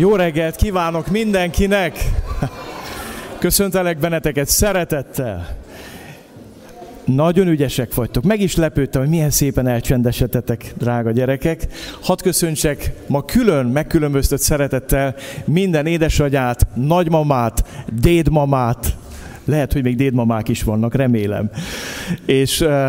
Jó reggelt kívánok mindenkinek! Köszöntelek benneteket szeretettel! Nagyon ügyesek vagytok. Meg is lepődtem, hogy milyen szépen elcsendesetetek, drága gyerekek. Hadd köszöntsek ma külön, megkülönböztött szeretettel minden édesanyát, nagymamát, dédmamát. Lehet, hogy még dédmamák is vannak, remélem. És uh,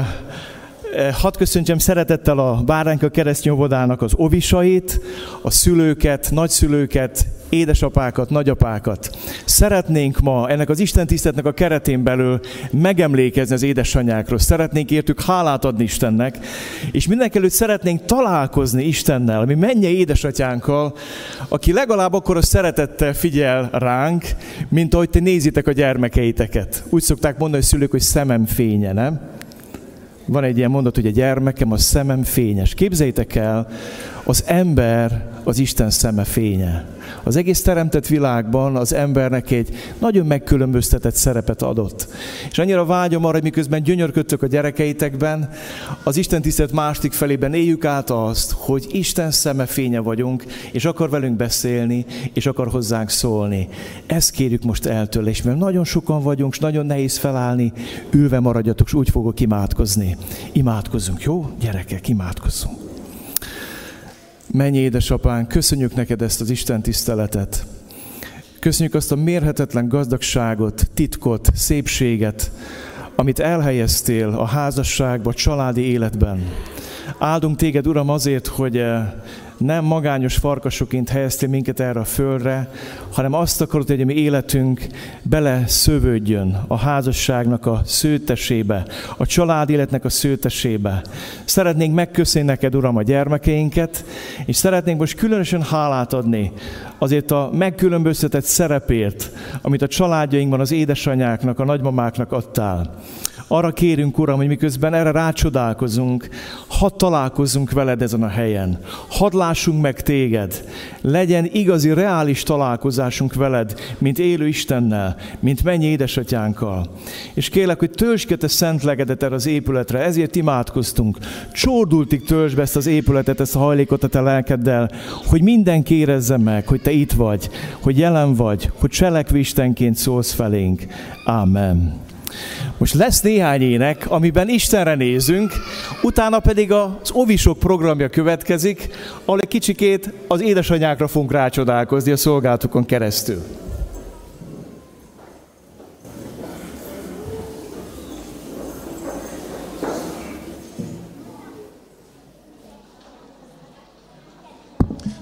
Hadd köszöntsem szeretettel a Báránka keresztnyóvodának az ovisait, a szülőket, nagyszülőket, édesapákat, nagyapákat. Szeretnénk ma ennek az Isten tisztetnek a keretén belül megemlékezni az édesanyákról. Szeretnénk értük hálát adni Istennek, és mindenkelőtt szeretnénk találkozni Istennel, mi mennyi édesatyánkkal, aki legalább akkor a szeretettel figyel ránk, mint ahogy te nézitek a gyermekeiteket. Úgy szokták mondani, hogy szülők, hogy szemem fénye, nem? Van egy ilyen mondat, hogy a gyermekem, a szemem fényes. Képzeljétek el, az ember az Isten szeme fénye. Az egész teremtett világban az embernek egy nagyon megkülönböztetett szerepet adott. És annyira vágyom arra, hogy miközben gyönyörködtök a gyerekeitekben, az Isten tisztelt másik felében éljük át azt, hogy Isten szeme fénye vagyunk, és akar velünk beszélni, és akar hozzánk szólni. Ezt kérjük most eltől, és mert nagyon sokan vagyunk, és nagyon nehéz felállni, ülve maradjatok, és úgy fogok imádkozni. Imádkozzunk, jó? Gyerekek, imádkozzunk. Mennyi édesapán, köszönjük neked ezt az Isten tiszteletet. Köszönjük azt a mérhetetlen gazdagságot, titkot, szépséget, amit elhelyeztél a házasságba, a családi életben. Áldunk téged, Uram, azért, hogy eh, nem magányos farkasoként helyeztél minket erre a földre, hanem azt akarod, hogy a mi életünk bele szövődjön a házasságnak a szőtesébe, a család életnek a szőtesébe. Szeretnénk megköszönni neked, Uram, a gyermekeinket, és szeretnénk most különösen hálát adni azért a megkülönböztetett szerepért, amit a családjainkban az édesanyáknak, a nagymamáknak adtál. Arra kérünk, Uram, hogy miközben erre rácsodálkozunk, hadd találkozzunk veled ezen a helyen. Hadd lássunk meg téged. Legyen igazi, reális találkozásunk veled, mint élő Istennel, mint mennyi édesatyánkkal. És kérlek, hogy töltsd ki te szent legedet erre az épületre, ezért imádkoztunk. Csordultig töltsd be ezt az épületet, ezt a hajlékot a te lelkeddel, hogy mindenki érezze meg, hogy te itt vagy, hogy jelen vagy, hogy cselekvő Istenként szólsz felénk. Amen. Most lesz néhány ének, amiben Istenre nézünk, utána pedig az Ovisok programja következik, ahol egy kicsikét az édesanyákra fogunk rácsodálkozni a szolgálatukon keresztül.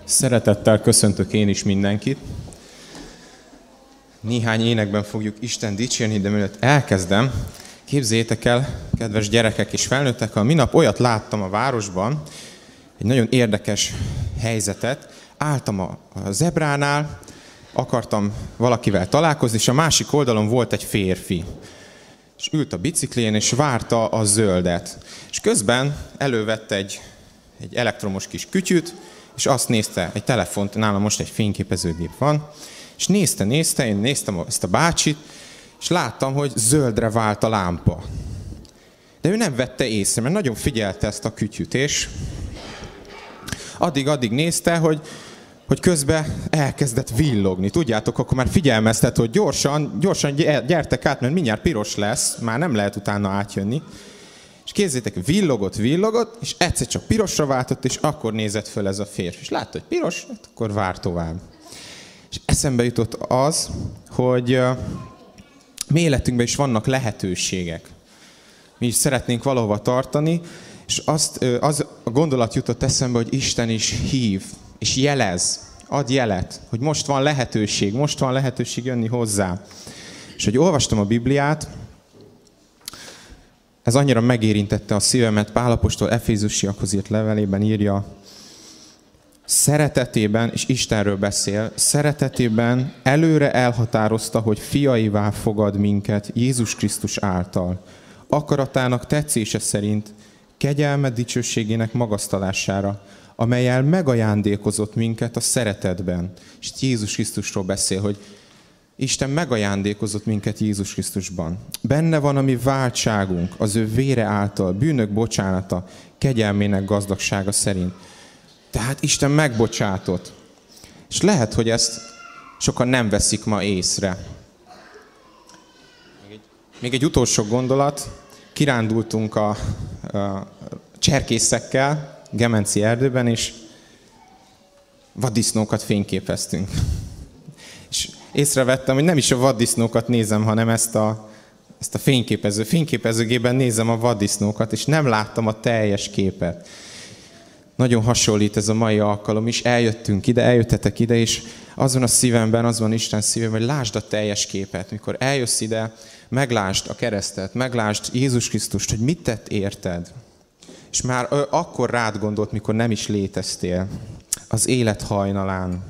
Szeretettel köszöntök én is mindenkit. Néhány énekben fogjuk Isten dicsérni, de mielőtt elkezdem, képzétek el, kedves gyerekek és felnőttek, a minap olyat láttam a városban, egy nagyon érdekes helyzetet. Álltam a, zebránál, akartam valakivel találkozni, és a másik oldalon volt egy férfi. És ült a biciklén, és várta a zöldet. És közben elővette egy, egy elektromos kis kütyüt, és azt nézte, egy telefont, nálam most egy fényképezőgép van, és nézte, nézte, én néztem ezt a bácsit, és láttam, hogy zöldre vált a lámpa. De ő nem vette észre, mert nagyon figyelte ezt a kütyüt, és addig-addig nézte, hogy, hogy közben elkezdett villogni. Tudjátok, akkor már figyelmeztet, hogy gyorsan, gyorsan gyertek át, mert mindjárt piros lesz, már nem lehet utána átjönni. És kézzétek, villogott, villogott, és egyszer csak pirosra váltott, és akkor nézett föl ez a férfi. És látta, hogy piros, hát akkor vár tovább. És eszembe jutott az, hogy mi életünkben is vannak lehetőségek. Mi is szeretnénk valahova tartani, és azt, az a gondolat jutott eszembe, hogy Isten is hív, és jelez, ad jelet, hogy most van lehetőség, most van lehetőség jönni hozzá. És hogy olvastam a Bibliát, ez annyira megérintette a szívemet, Pálapostól Efézusiakhoz írt levelében írja, szeretetében, és Istenről beszél, szeretetében előre elhatározta, hogy fiaivá fogad minket Jézus Krisztus által. Akaratának tetszése szerint kegyelme dicsőségének magasztalására, amelyel megajándékozott minket a szeretetben. És Jézus Krisztusról beszél, hogy Isten megajándékozott minket Jézus Krisztusban. Benne van a mi váltságunk, az ő vére által, bűnök bocsánata, kegyelmének gazdagsága szerint tehát Isten megbocsátott. És lehet, hogy ezt sokan nem veszik ma észre. Még egy, utolsó gondolat. Kirándultunk a, a cserkészekkel, Gemenci erdőben, és vaddisznókat fényképeztünk. És észrevettem, hogy nem is a vaddisznókat nézem, hanem ezt a, ezt a fényképező. Fényképezőgében nézem a vaddisznókat, és nem láttam a teljes képet. Nagyon hasonlít ez a mai alkalom is. Eljöttünk ide, eljöttetek ide, és azon a szívemben, az van Isten szívemben, hogy lásd a teljes képet. Mikor eljössz ide, meglásd a keresztet, meglásd Jézus Krisztust, hogy mit tett érted. És már akkor rád gondolt, mikor nem is léteztél. Az élet hajnalán.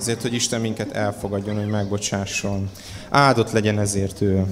Ezért, hogy Isten minket elfogadjon, hogy megbocsásson. Áldott legyen ezért ő.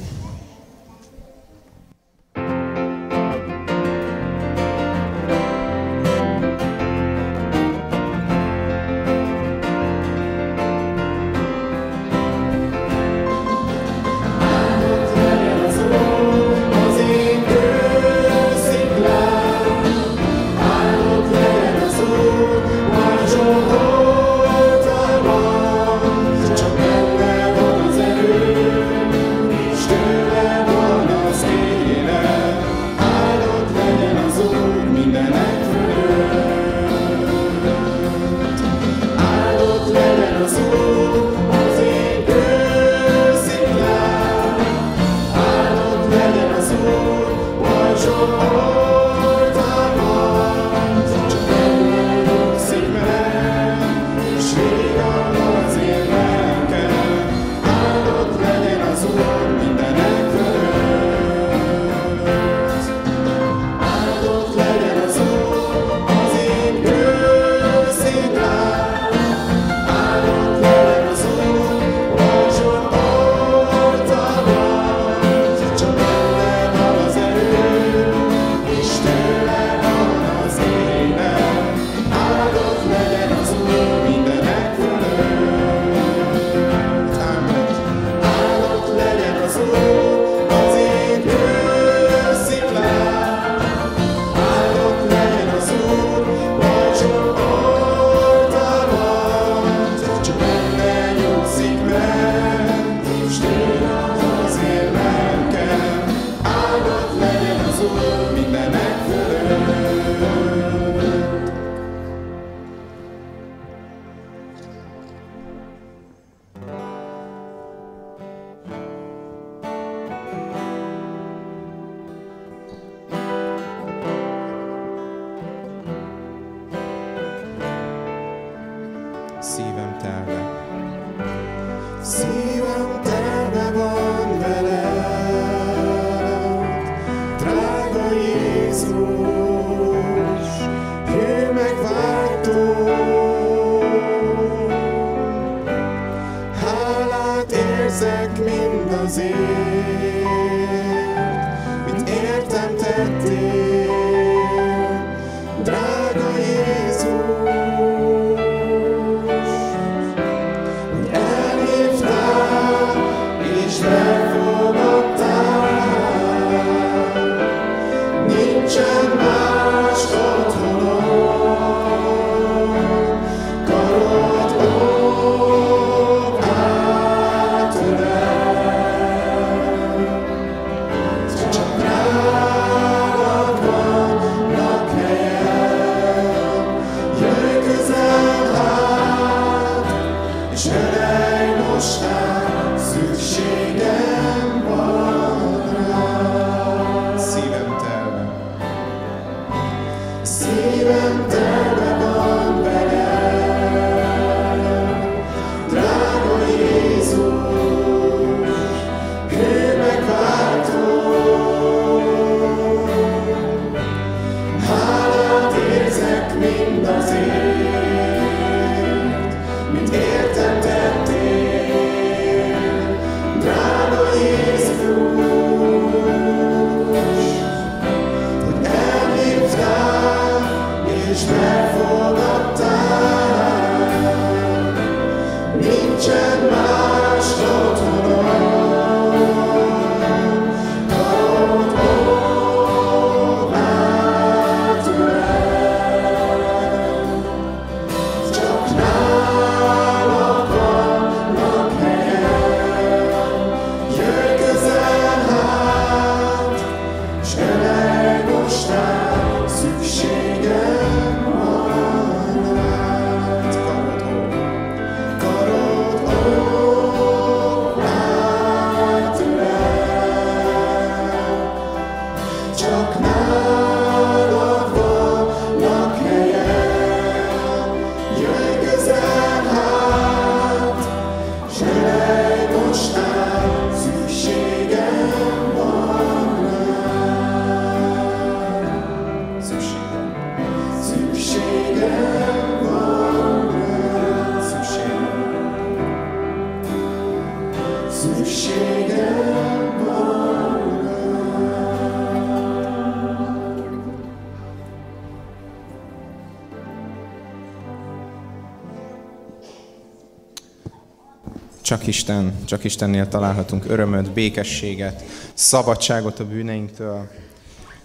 Csak Isten, csak Istennél találhatunk örömöt, békességet, szabadságot a bűneinktől,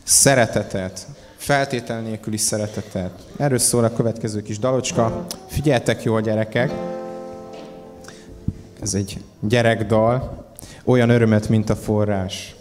szeretetet, feltétel nélküli szeretetet. Erről szól a következő kis dalocska. Figyeltek jól, gyerekek! Ez egy gyerekdal. Olyan örömet, mint a forrás.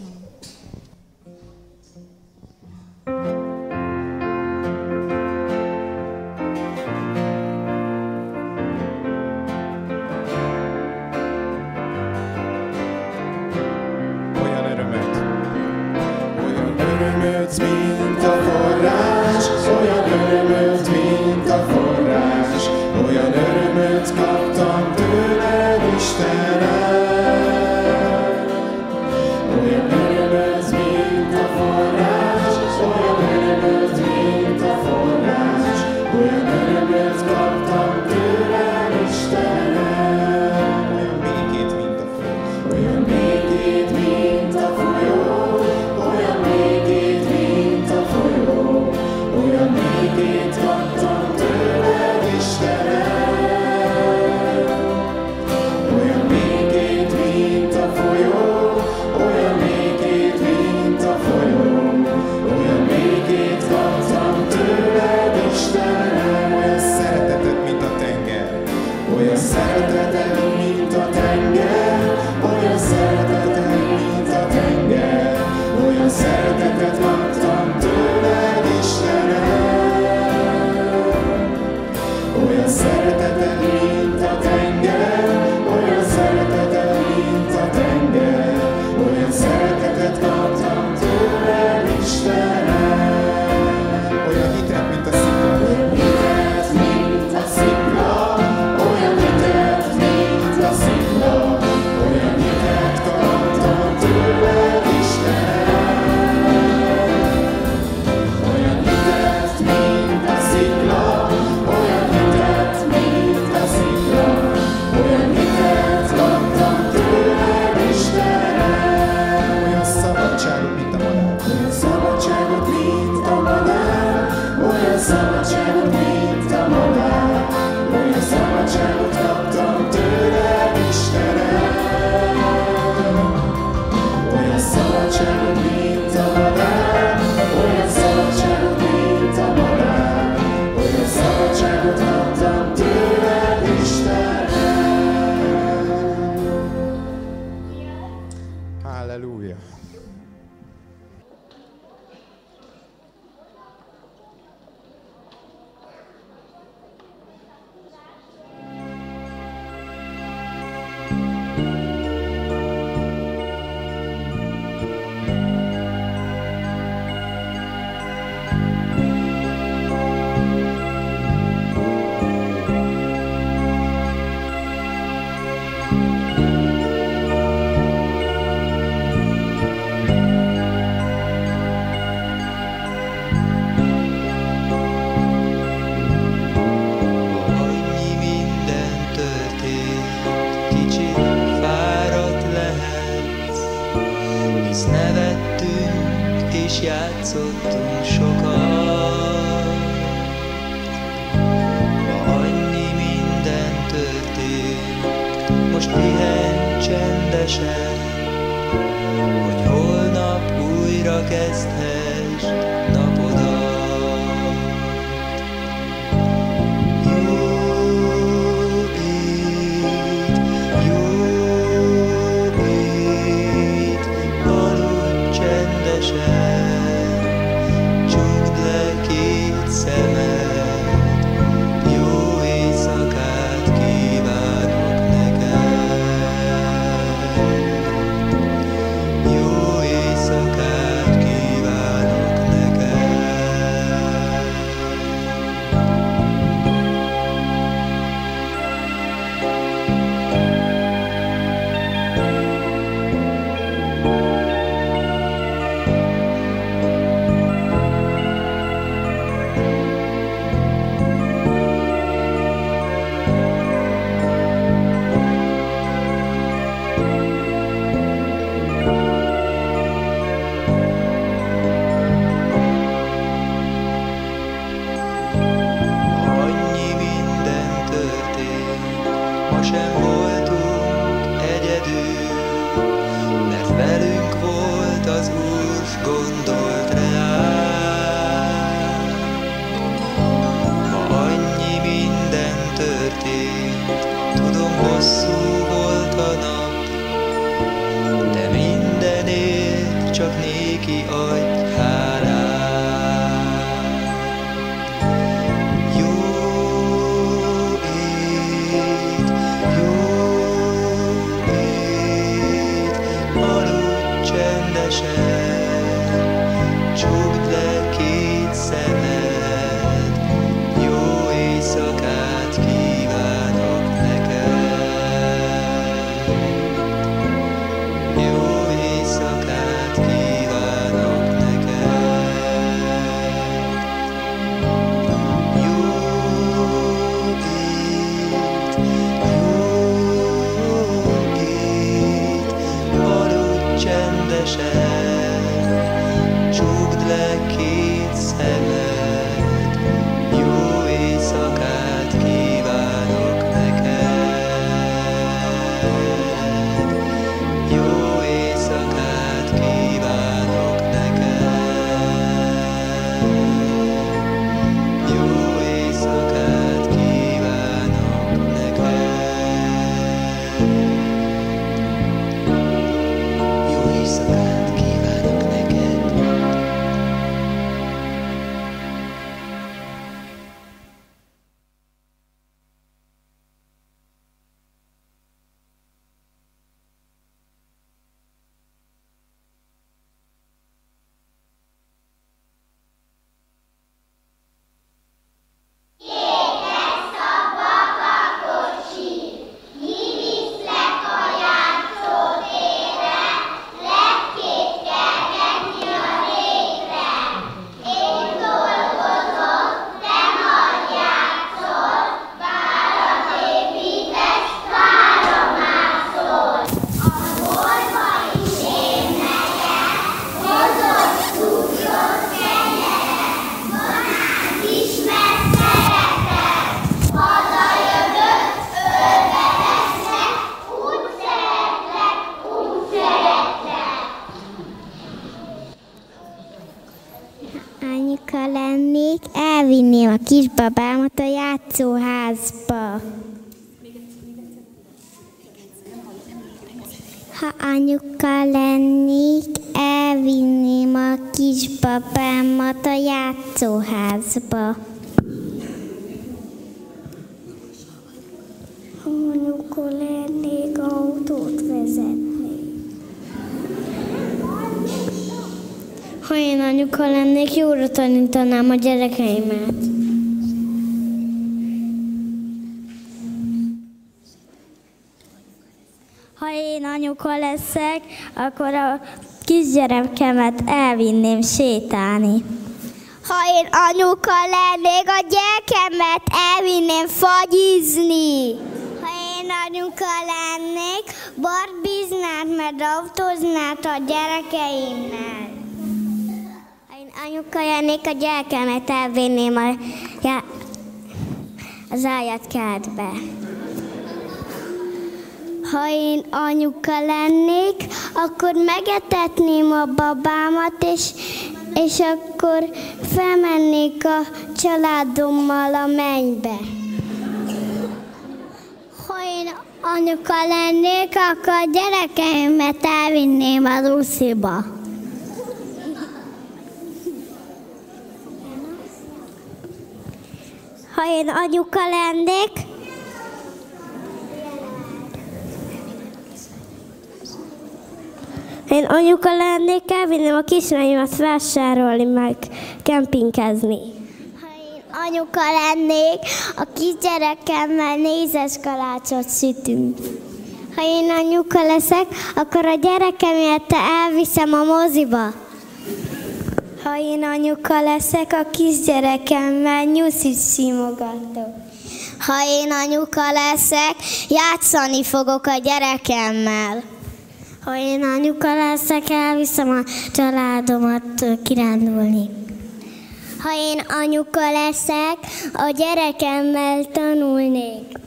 Anyuka lennék, autót vezetnék. Ha én anyuka lennék, jóra tanítanám a gyerekeimet. Ha én anyuka leszek, akkor a kisgyerekemet elvinném sétálni. Ha én anyuka lennék, a gyerekemet elvinném fagyizni. Anyuka lennék, barbiznát, meg autóznát a gyerekeimmel. Én anyuka lennék, a gyerekemet elvinném a, já, az kertbe. Ha én anyuka lennék, akkor megetetném a babámat, és, és akkor felmennék a családommal a mennybe. Anyuka lennék, akkor a gyerekeimet elvinném az usziba. Ha én anyuka lennék, Én anyuka lennék, elvinném a kislányomat vásárolni, meg kempingezni. Anyuka lennék, a kisgyerekemmel nézes kalácsot sütünk. Ha én anyuka leszek, akkor a gyerekemért elviszem a moziba. Ha én anyuka leszek, a kisgyerekemmel nyuszit simogatok. Ha én anyuka leszek, játszani fogok a gyerekemmel. Ha én anyuka leszek, elviszem a családomat kirándulni. Ha én anyuka leszek, a gyerekemmel tanulnék.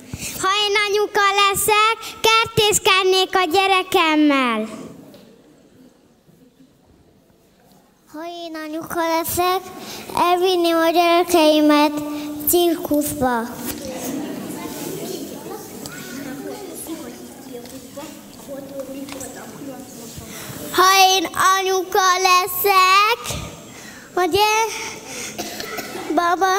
Ha én anyuka leszek, kertészkednék a gyerekemmel. Ha én anyuka leszek, elvinném a gyerekeimet cirkuszba. Ha én anyuka leszek, ugye, baba,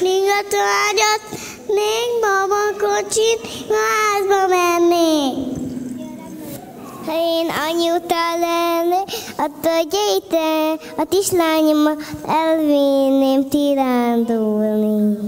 ringatóágyat, még baba kocsit, házba mennék. Ha én anyuta lennék, a tölgyeit, a kislányomat elvinném tirándulni.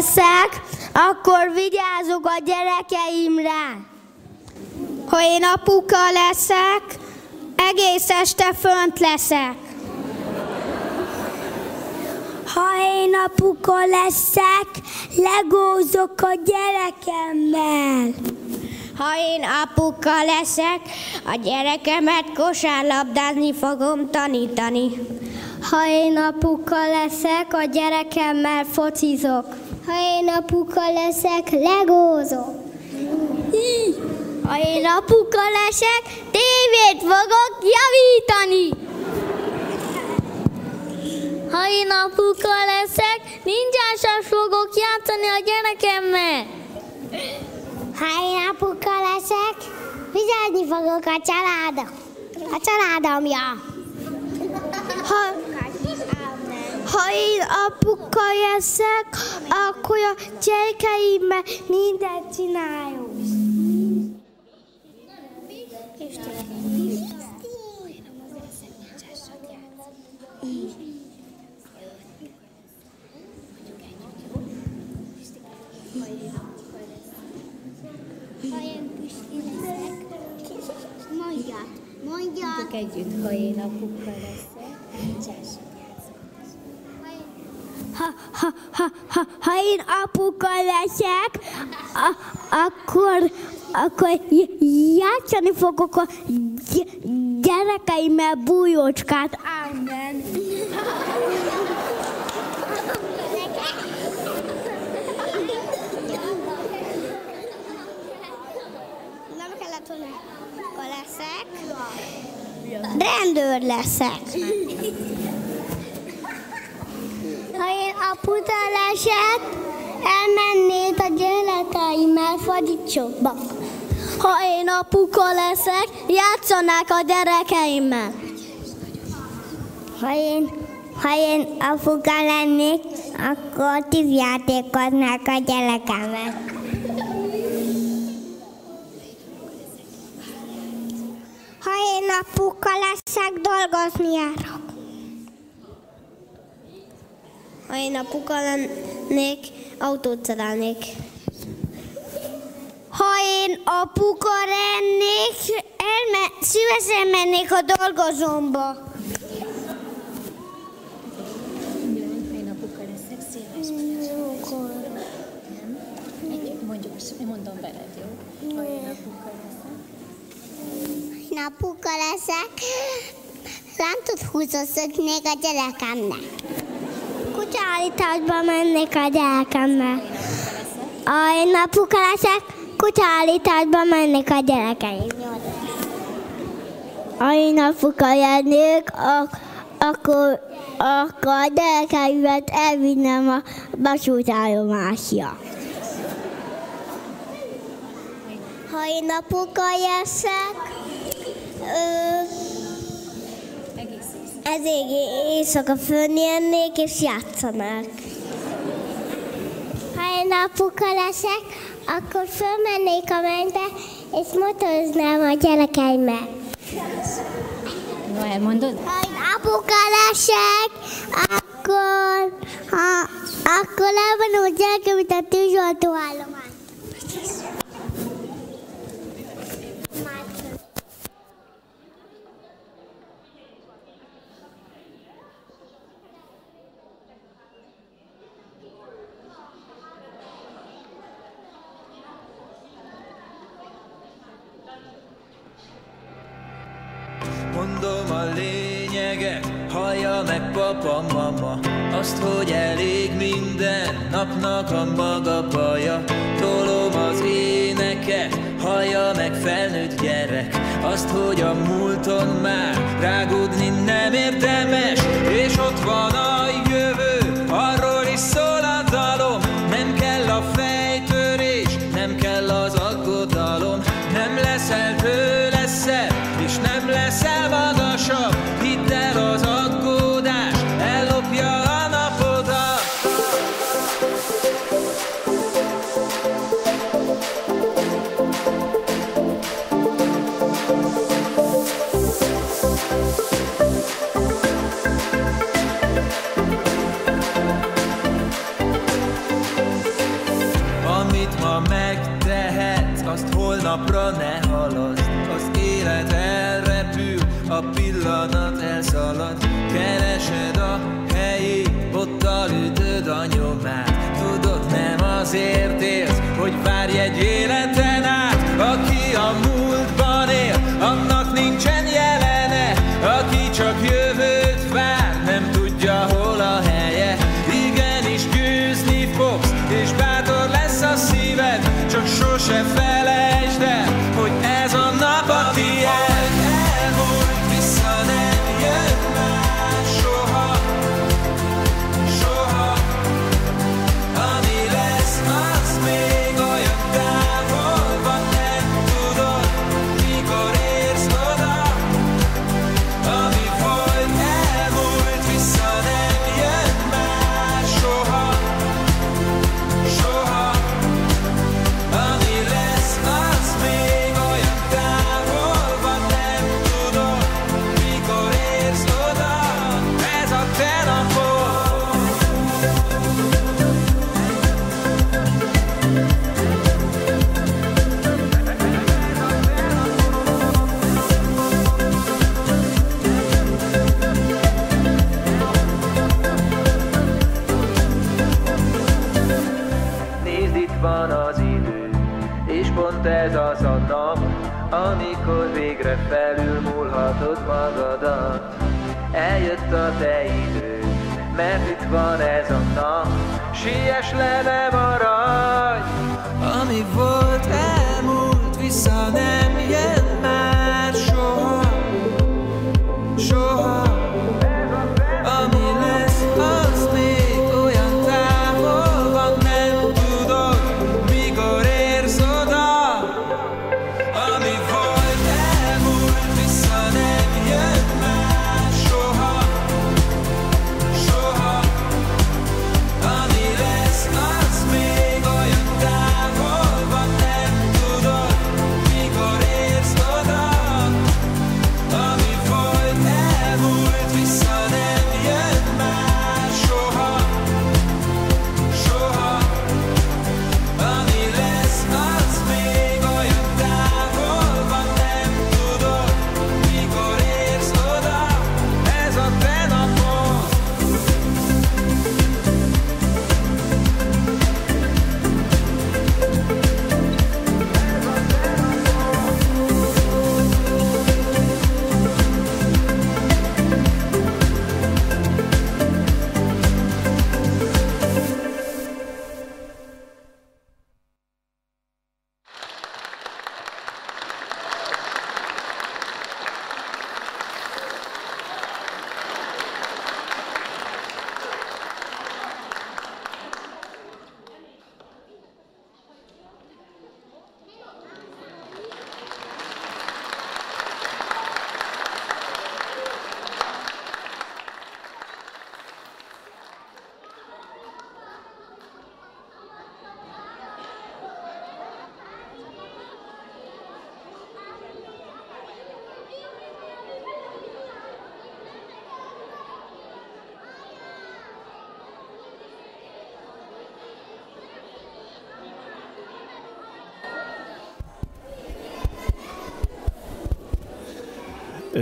Leszek, akkor vigyázok a gyerekeimre. Ha én apuka leszek, egész este fönt leszek. Ha én apuka leszek, legózok a gyerekemmel. Ha én apuka leszek, a gyerekemet kosárlabdázni fogom tanítani. Ha én apuka leszek, a gyerekemmel focizok. Ha én apuka leszek, legózok. Ha én apuka leszek, tévét fogok javítani. Ha én apuka leszek, ninjással fogok játszani a gyerekemmel. Ha én apuka leszek, vigyázni fogok a családom. A családomja. Ha, ha én apuka leszek, akkor a gyerekeimmel mindent csinálok. Mondja, mondja. együtt, ha én apuka leszek. Ha, ha, ha, ha, ha én apuka leszek, a, akkor, akkor játszani fogok a gy- gyerekeimmel bújócskát. Amen. Nem kellett volna. Rendőr leszek. Ha én aputa leszek, elmennék a gyerekeimmel fadicsokba. Ha én apuka leszek, játszanák a gyerekeimmel. Ha én, ha én apuka lennék, akkor tűzjátékoznák a gyerekemmel. Ha én apuka leszek, dolgozni járok. Ha én apuka lennék, autót szerelnék. Ha én apuka lennék, elme- szívesen mennék a dolgozomba. Én apuka leszek, szíves Egy- Mondjuk, én mondom veled, jó? Ha én apuka leszek. Én apuka leszek, lántot húzószöknék a gyerekemnek. Kutyaállításba mennék a gyerekemmel. Ha én apuka leszek, kutyaállításba mennék a gyerekeim. Ha én apuka lennék, ak- akkor, akkor a gyerekeimet elvinnem a vasútállomásra. Ha én apuka leszek, ö, ezért éjszaka fölnélnék és játszanák. Ha én apuka leszek, akkor fölmennék a mennybe, és motoroznám a gyerekeimmel. No, elmondod? Ha én apuka leszek, akkor, ha, akkor elvonom a gyerekemet a.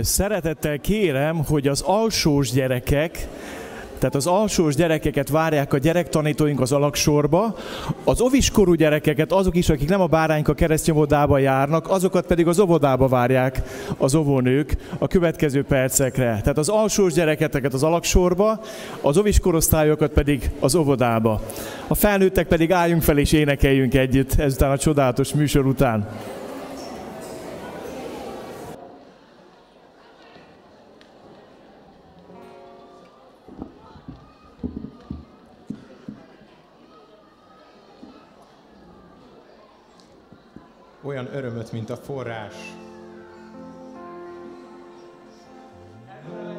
Szeretettel kérem, hogy az alsós gyerekek tehát az alsós gyerekeket várják a gyerektanítóink az alaksorba, az oviskorú gyerekeket, azok is, akik nem a bárányka keresztnyomodába járnak, azokat pedig az óvodába várják az óvónők a következő percekre. Tehát az alsós gyereketeket az alaksorba, az oviskorosztályokat pedig az óvodába. A felnőttek pedig álljunk fel és énekeljünk együtt ezután a csodálatos műsor után. olyan örömöt, mint a forrás. Amen.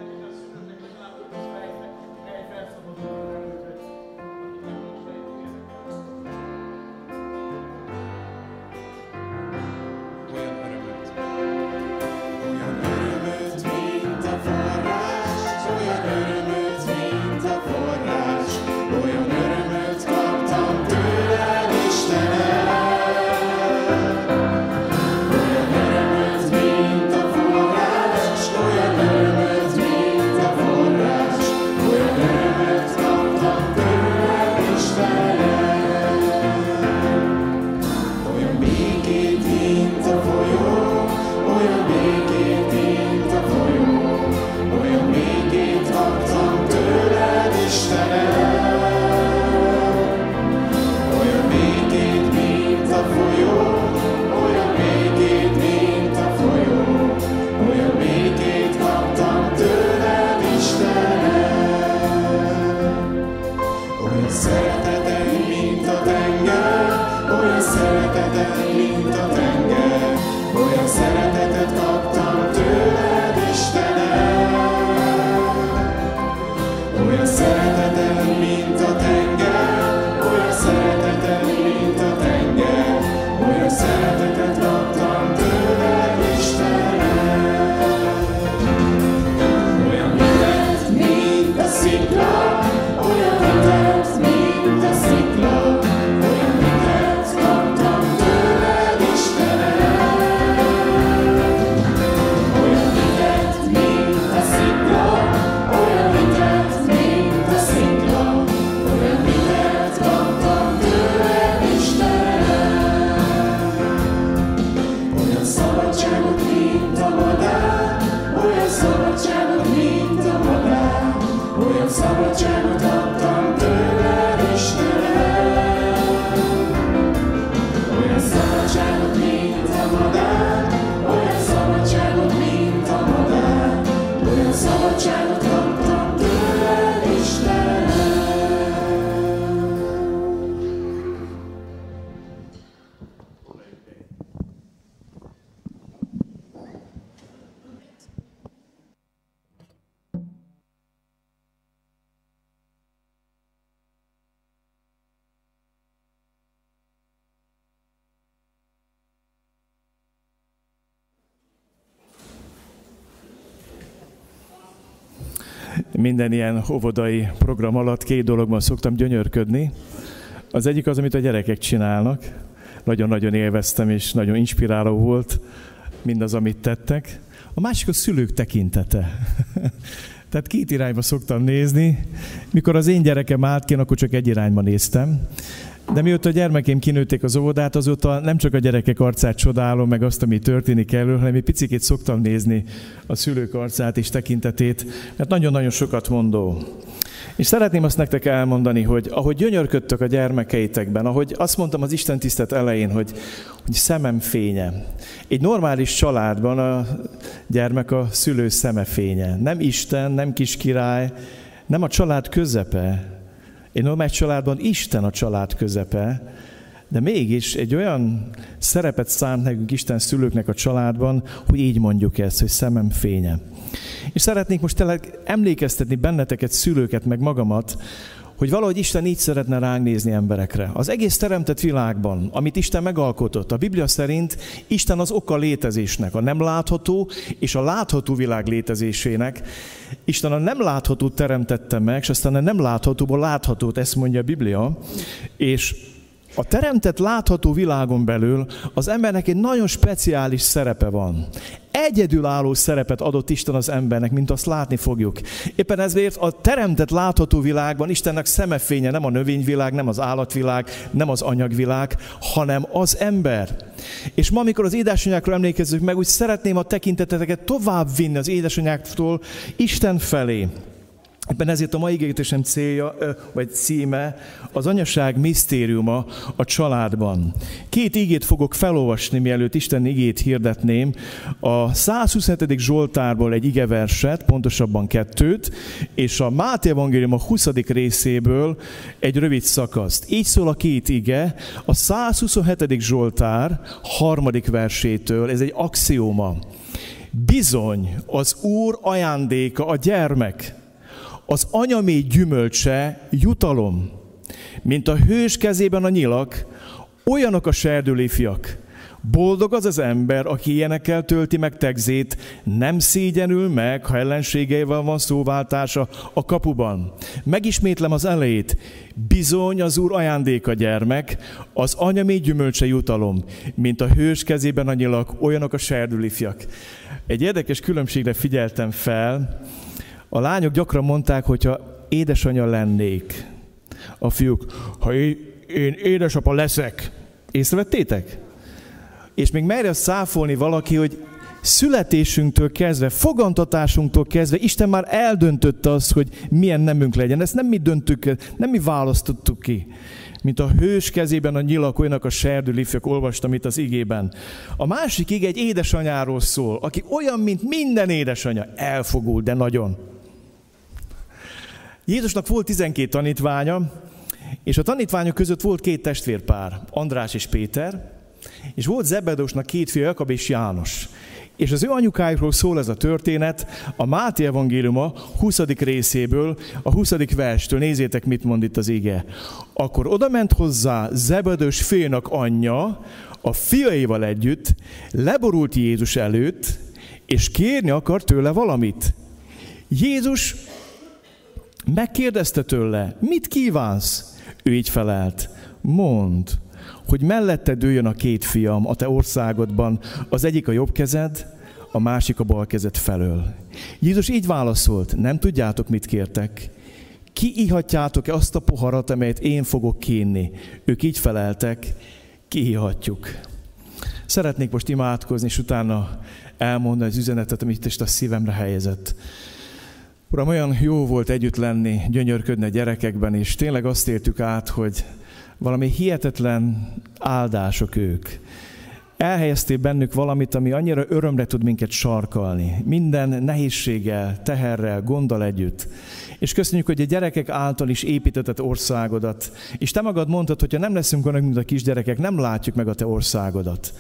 Minden ilyen óvodai program alatt két dologban szoktam gyönyörködni. Az egyik az, amit a gyerekek csinálnak. Nagyon-nagyon élveztem, és nagyon inspiráló volt mindaz, amit tettek. A másik a szülők tekintete. Tehát két irányba szoktam nézni. Mikor az én gyerekem állt ki, akkor csak egy irányba néztem. De mióta a gyermekeim kinőtték az óvodát, azóta nem csak a gyerekek arcát csodálom, meg azt, ami történik elő, hanem egy picit szoktam nézni a szülők arcát és tekintetét, mert nagyon-nagyon sokat mondó. És szeretném azt nektek elmondani, hogy ahogy gyönyörködtök a gyermekeitekben, ahogy azt mondtam az Isten tisztet elején, hogy, hogy szemem fénye. Egy normális családban a gyermek a szülő szeme fénye. Nem Isten, nem kis király, nem a család közepe. Egy normális családban Isten a család közepe, de mégis egy olyan szerepet szánt nekünk Isten szülőknek a családban, hogy így mondjuk ezt, hogy szemem fénye. És szeretnék most tényleg emlékeztetni benneteket, szülőket, meg magamat, hogy valahogy Isten így szeretne ránk nézni emberekre. Az egész teremtett világban, amit Isten megalkotott, a Biblia szerint Isten az oka létezésnek, a nem látható és a látható világ létezésének. Isten a nem láthatót teremtette meg, és aztán a nem láthatóból láthatót, ezt mondja a Biblia, és a teremtett látható világon belül az embernek egy nagyon speciális szerepe van. Egyedülálló szerepet adott Isten az embernek, mint azt látni fogjuk. Éppen ezért a teremtett látható világban Istennek szemefénye nem a növényvilág, nem az állatvilág, nem az anyagvilág, hanem az ember. És ma, amikor az édesanyákról emlékezzük meg, úgy szeretném a tekinteteket tovább vinni az édesanyáktól Isten felé. Ebben ezért a mai igényítésem célja, vagy címe az anyaság misztériuma a családban. Két igét fogok felolvasni, mielőtt Isten igét hirdetném. A 127. Zsoltárból egy igeverset, pontosabban kettőt, és a Máté Evangélium a 20. részéből egy rövid szakaszt. Így szól a két ige, a 127. Zsoltár harmadik versétől, ez egy axióma. Bizony, az Úr ajándéka a gyermek, az anyamé gyümölcse jutalom, mint a hős kezében a nyilak, olyanok a serdüléfiak. Boldog az az ember, aki ilyenekkel tölti meg tegzét, nem szégyenül meg, ha ellenségeivel van szóváltása a kapuban. Megismétlem az elejét. Bizony az úr ajándéka gyermek, az anyamé gyümölcse jutalom, mint a hős kezében a nyilak, olyanok a serdülifjak. Egy érdekes különbségre figyeltem fel, a lányok gyakran mondták, hogyha édesanyja lennék. A fiúk, ha én édesapa leszek. Észrevettétek? És még merje száfolni valaki, hogy születésünktől kezdve, fogantatásunktól kezdve Isten már eldöntötte azt, hogy milyen nemünk legyen. Ezt nem mi döntük, nem mi választottuk ki. Mint a hős kezében a nyilak, olyanak a serdül ifjak, olvastam itt az igében. A másik ige egy édesanyáról szól, aki olyan, mint minden édesanya. Elfogult, de nagyon. Jézusnak volt 12 tanítványa, és a tanítványok között volt két testvérpár, András és Péter, és volt Zebedósnak két fia, Jakab és János. És az ő anyukájukról szól ez a történet a Máté evangéliuma 20. részéből, a 20. verstől. Nézzétek, mit mond itt az ige. Akkor odament hozzá Zebedős főnök anyja, a fiaival együtt, leborult Jézus előtt, és kérni akar tőle valamit. Jézus Megkérdezte tőle, mit kívánsz? Ő így felelt, mond, hogy mellette dőjön a két fiam a te országodban, az egyik a jobb kezed, a másik a bal kezed felől. Jézus így válaszolt, nem tudjátok, mit kértek. Ki ihatjátok-e azt a poharat, amelyet én fogok kínni? Ők így feleltek, kiihatjuk. Szeretnék most imádkozni, és utána elmondani az üzenetet, amit is a szívemre helyezett. Uram, olyan jó volt együtt lenni, gyönyörködni a gyerekekben, és tényleg azt értük át, hogy valami hihetetlen áldások ők. Elhelyeztél bennük valamit, ami annyira örömre tud minket sarkalni. Minden nehézséggel, teherrel, gonddal együtt. És köszönjük, hogy a gyerekek által is építetett országodat. És te magad mondtad, hogy ha nem leszünk olyanok, mint a kisgyerekek, nem látjuk meg a te országodat.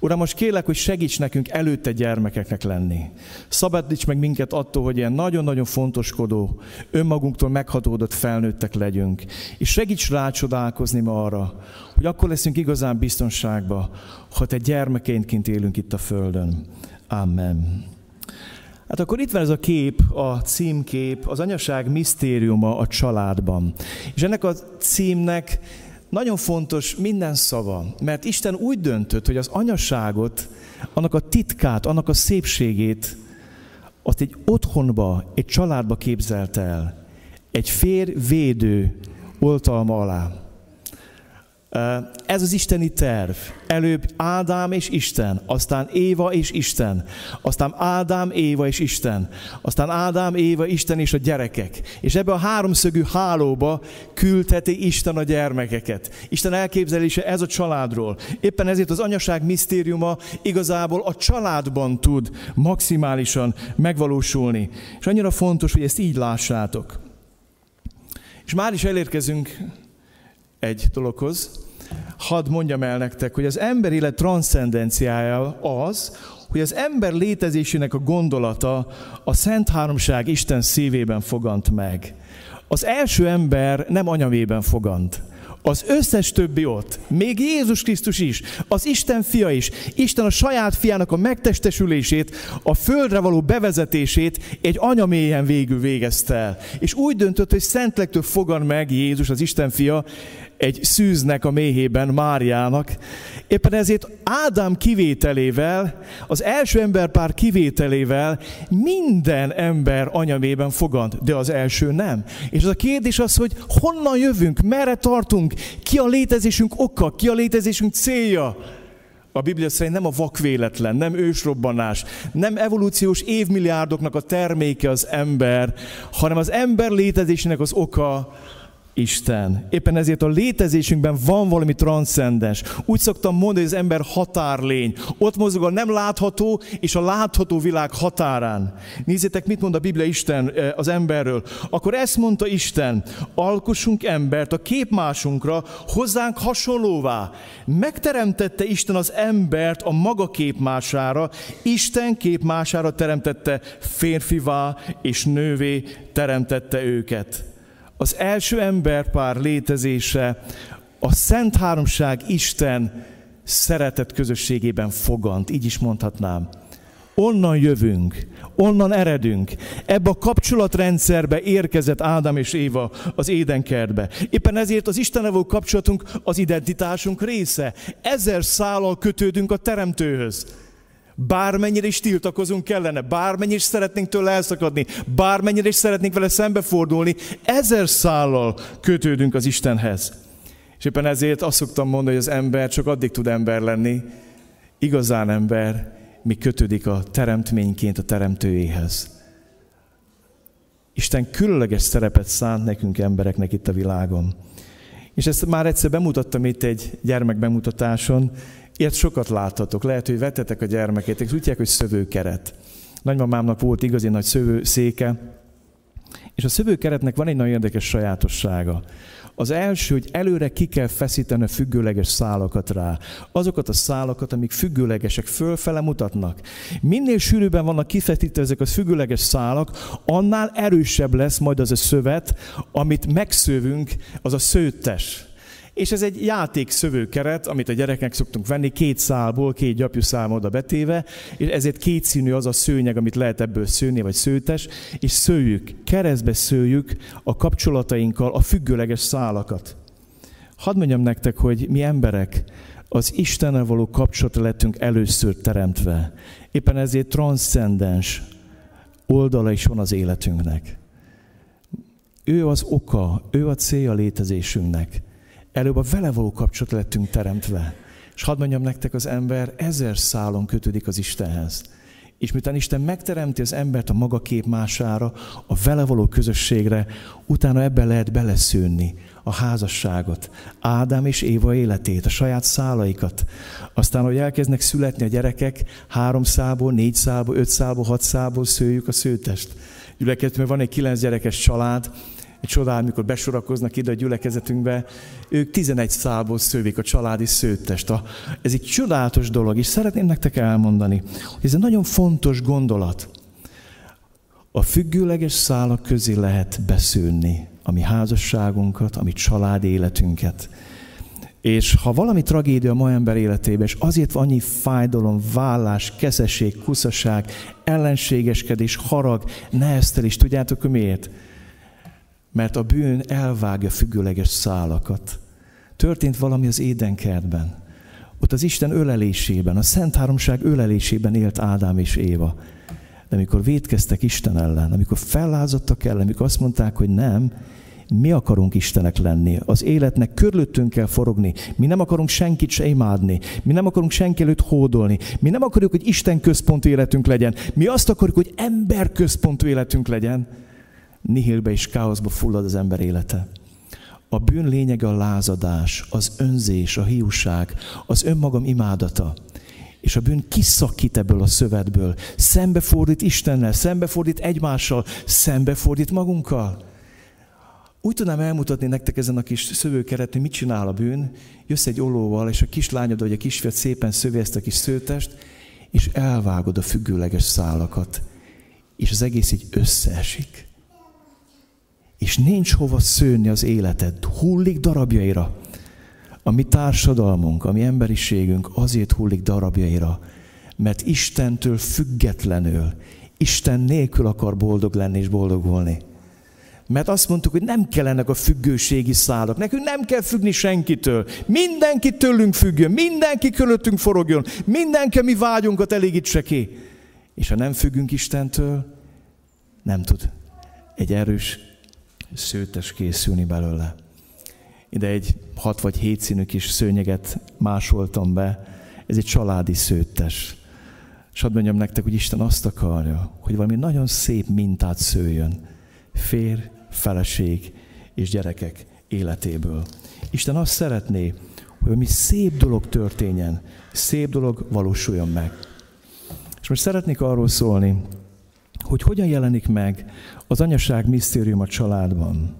Uram, most kérlek, hogy segíts nekünk előtte gyermekeknek lenni. Szabadíts meg minket attól, hogy ilyen nagyon-nagyon fontoskodó, önmagunktól meghatódott felnőttek legyünk. És segíts rácsodálkozni ma arra, hogy akkor leszünk igazán biztonságba, ha te gyermekéntként élünk itt a Földön. Amen. Hát akkor itt van ez a kép, a címkép, az anyaság misztériuma a családban. És ennek a címnek nagyon fontos minden szava, mert Isten úgy döntött, hogy az anyaságot, annak a titkát, annak a szépségét, azt egy otthonba, egy családba képzelt el. Egy férj védő oltalma alá. Ez az isteni terv. Előbb Ádám és Isten, aztán Éva és Isten, aztán Ádám, Éva és Isten, aztán Ádám, Éva, Isten és a gyerekek. És ebbe a háromszögű hálóba küldheti Isten a gyermekeket. Isten elképzelése ez a családról. Éppen ezért az anyaság misztériuma igazából a családban tud maximálisan megvalósulni. És annyira fontos, hogy ezt így lássátok. És már is elérkezünk egy dologhoz. Hadd mondjam el nektek, hogy az ember élet transzcendenciája az, hogy az ember létezésének a gondolata a Szent Háromság Isten szívében fogant meg. Az első ember nem anyavében fogant. Az összes többi ott, még Jézus Krisztus is, az Isten fia is, Isten a saját fiának a megtestesülését, a földre való bevezetését egy anyamélyen végül végezte el. És úgy döntött, hogy szentlektől fogan meg Jézus, az Isten fia, egy szűznek a méhében, Máriának. Éppen ezért Ádám kivételével, az első emberpár kivételével minden ember anyamében fogant, de az első nem. És az a kérdés az, hogy honnan jövünk, merre tartunk, ki a létezésünk oka, ki a létezésünk célja. A Biblia szerint nem a vakvéletlen, nem ősrobbanás, nem evolúciós évmilliárdoknak a terméke az ember, hanem az ember létezésének az oka Isten. Éppen ezért a létezésünkben van valami transzcendens. Úgy szoktam mondani, hogy az ember határlény. Ott mozog a nem látható és a látható világ határán. Nézzétek, mit mond a Biblia Isten eh, az emberről. Akkor ezt mondta Isten, alkossunk embert a képmásunkra, hozzánk hasonlóvá. Megteremtette Isten az embert a maga képmására, Isten képmására teremtette férfivá és nővé teremtette őket az első emberpár létezése a Szent Háromság Isten szeretett közösségében fogant, így is mondhatnám. Onnan jövünk, onnan eredünk. Ebbe a kapcsolatrendszerbe érkezett Ádám és Éva az édenkertbe. Éppen ezért az Istennevel kapcsolatunk az identitásunk része. Ezer szállal kötődünk a Teremtőhöz. Bármennyire is tiltakozunk kellene, bármennyire is szeretnénk tőle elszakadni, bármennyire is szeretnénk vele szembefordulni, ezer szállal kötődünk az Istenhez. És éppen ezért azt szoktam mondani, hogy az ember csak addig tud ember lenni, igazán ember, mi kötődik a teremtményként a teremtőjéhez. Isten különleges szerepet szánt nekünk embereknek itt a világon. És ezt már egyszer bemutattam itt egy gyermek bemutatáson, Ilyet sokat láthatok. Lehet, hogy vetetek a gyermekétek, hívják, hogy szövőkeret. Nagymamámnak volt igazi nagy szövőszéke, és a szövőkeretnek van egy nagyon érdekes sajátossága. Az első, hogy előre ki kell feszíteni a függőleges szálakat rá. Azokat a szálakat, amik függőlegesek, fölfele mutatnak. Minél sűrűbben vannak kifeszítve ezek a függőleges szálak, annál erősebb lesz majd az a szövet, amit megszövünk, az a szőttes. És ez egy játék szövőkeret, amit a gyerekek szoktunk venni, két szálból, két gyapjú szám oda betéve, és ezért kétszínű az a szőnyeg, amit lehet ebből szőni, vagy szőtes, és szőjük, keresztbe szőjük a kapcsolatainkkal a függőleges szálakat. Hadd mondjam nektek, hogy mi emberek az Istennel való kapcsolatra lettünk először teremtve. Éppen ezért transzcendens oldala is van az életünknek. Ő az oka, ő a célja létezésünknek. Előbb a vele való kapcsolat lettünk teremtve. És hadd mondjam nektek, az ember ezer szálon kötődik az Istenhez. És miután Isten megteremti az embert a maga képmására, a vele való közösségre, utána ebben lehet beleszőni a házasságot, Ádám és Éva életét, a saját szálaikat. Aztán, hogy elkezdnek születni a gyerekek, három szálból, négy szálból, öt szálból, hat szálból szőjük a szőtest. Gyülekezet, van egy kilenc gyerekes család, egy csodál, amikor besorakoznak ide a gyülekezetünkbe, ők 11 szálból szővik a családi szőttest. Ez egy csodálatos dolog, és szeretném nektek elmondani, hogy ez egy nagyon fontos gondolat. A függőleges szálak közé lehet beszűrni a mi házasságunkat, a mi család életünket. És ha valami tragédia a ma ember életében, és azért van annyi fájdalom, vállás, keszesség, kuszaság, ellenségeskedés, harag, neheztelés, tudjátok miért? Mert a bűn elvágja függőleges szálakat. Történt valami az édenkertben. Ott az Isten ölelésében, a Szent Háromság ölelésében élt Ádám és Éva. De amikor védkeztek Isten ellen, amikor fellázadtak ellen, amikor azt mondták, hogy nem, mi akarunk Istenek lenni. Az életnek körülöttünk kell forogni. Mi nem akarunk senkit se imádni. Mi nem akarunk senki előtt hódolni. Mi nem akarjuk, hogy Isten központú életünk legyen. Mi azt akarjuk, hogy ember központú életünk legyen. Nihilbe és káoszba fullad az ember élete. A bűn lényege a lázadás, az önzés, a hiúság, az önmagam imádata. És a bűn kiszakít ebből a szövetből. Szembefordít Istennel, szembefordít egymással, szembefordít magunkkal. Úgy tudnám elmutatni nektek ezen a kis szövőkeret, hogy mit csinál a bűn. Jössz egy olóval, és a kislányod vagy a kisfiat szépen szövi ezt a kis szőtest, és elvágod a függőleges szálakat. És az egész így összeesik. És nincs hova szőni az életed. Hullik darabjaira. A mi társadalmunk, a mi emberiségünk azért hullik darabjaira, mert Istentől függetlenül, Isten nélkül akar boldog lenni és boldogulni. Mert azt mondtuk, hogy nem kellenek a függőségi szálak. Nekünk nem kell függni senkitől. Mindenki tőlünk függjön, mindenki körülöttünk forogjon, mindenki mi vágyunkat elégítse ki. És ha nem függünk Istentől, nem tud egy erős szőtes készülni belőle. Ide egy hat vagy hét színű kis szőnyeget másoltam be. Ez egy családi szőttes. És hadd mondjam nektek, hogy Isten azt akarja, hogy valami nagyon szép mintát szőjön. Férj, feleség és gyerekek életéből. Isten azt szeretné, hogy valami szép dolog történjen, szép dolog valósuljon meg. És most szeretnék arról szólni, hogy hogyan jelenik meg az anyaság misztérium a családban.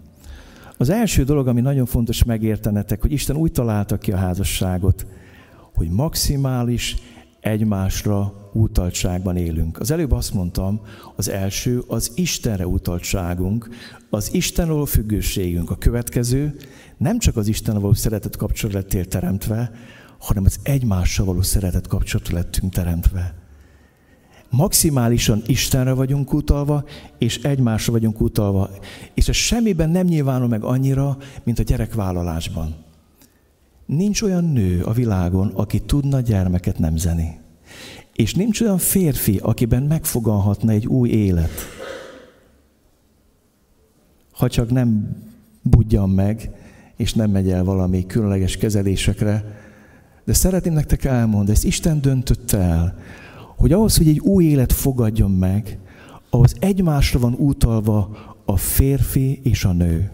Az első dolog, ami nagyon fontos megértenetek, hogy Isten úgy találta ki a házasságot, hogy maximális egymásra utaltságban élünk. Az előbb azt mondtam, az első az Istenre utaltságunk, az Istenről függőségünk. A következő nem csak az Istenre való szeretet kapcsolat lettél teremtve, hanem az egymással való szeretet kapcsolat lettünk teremtve. Maximálisan Istenre vagyunk utalva, és egymásra vagyunk utalva. És ez semmiben nem nyilvánul meg annyira, mint a gyerekvállalásban. Nincs olyan nő a világon, aki tudna gyermeket nemzeni. És nincs olyan férfi, akiben megfogalhatna egy új élet. Ha csak nem budjan meg, és nem megy el valami különleges kezelésekre. De szeretném nektek elmondani, ezt Isten döntötte el, hogy ahhoz, hogy egy új élet fogadjon meg, ahhoz egymásra van utalva a férfi és a nő.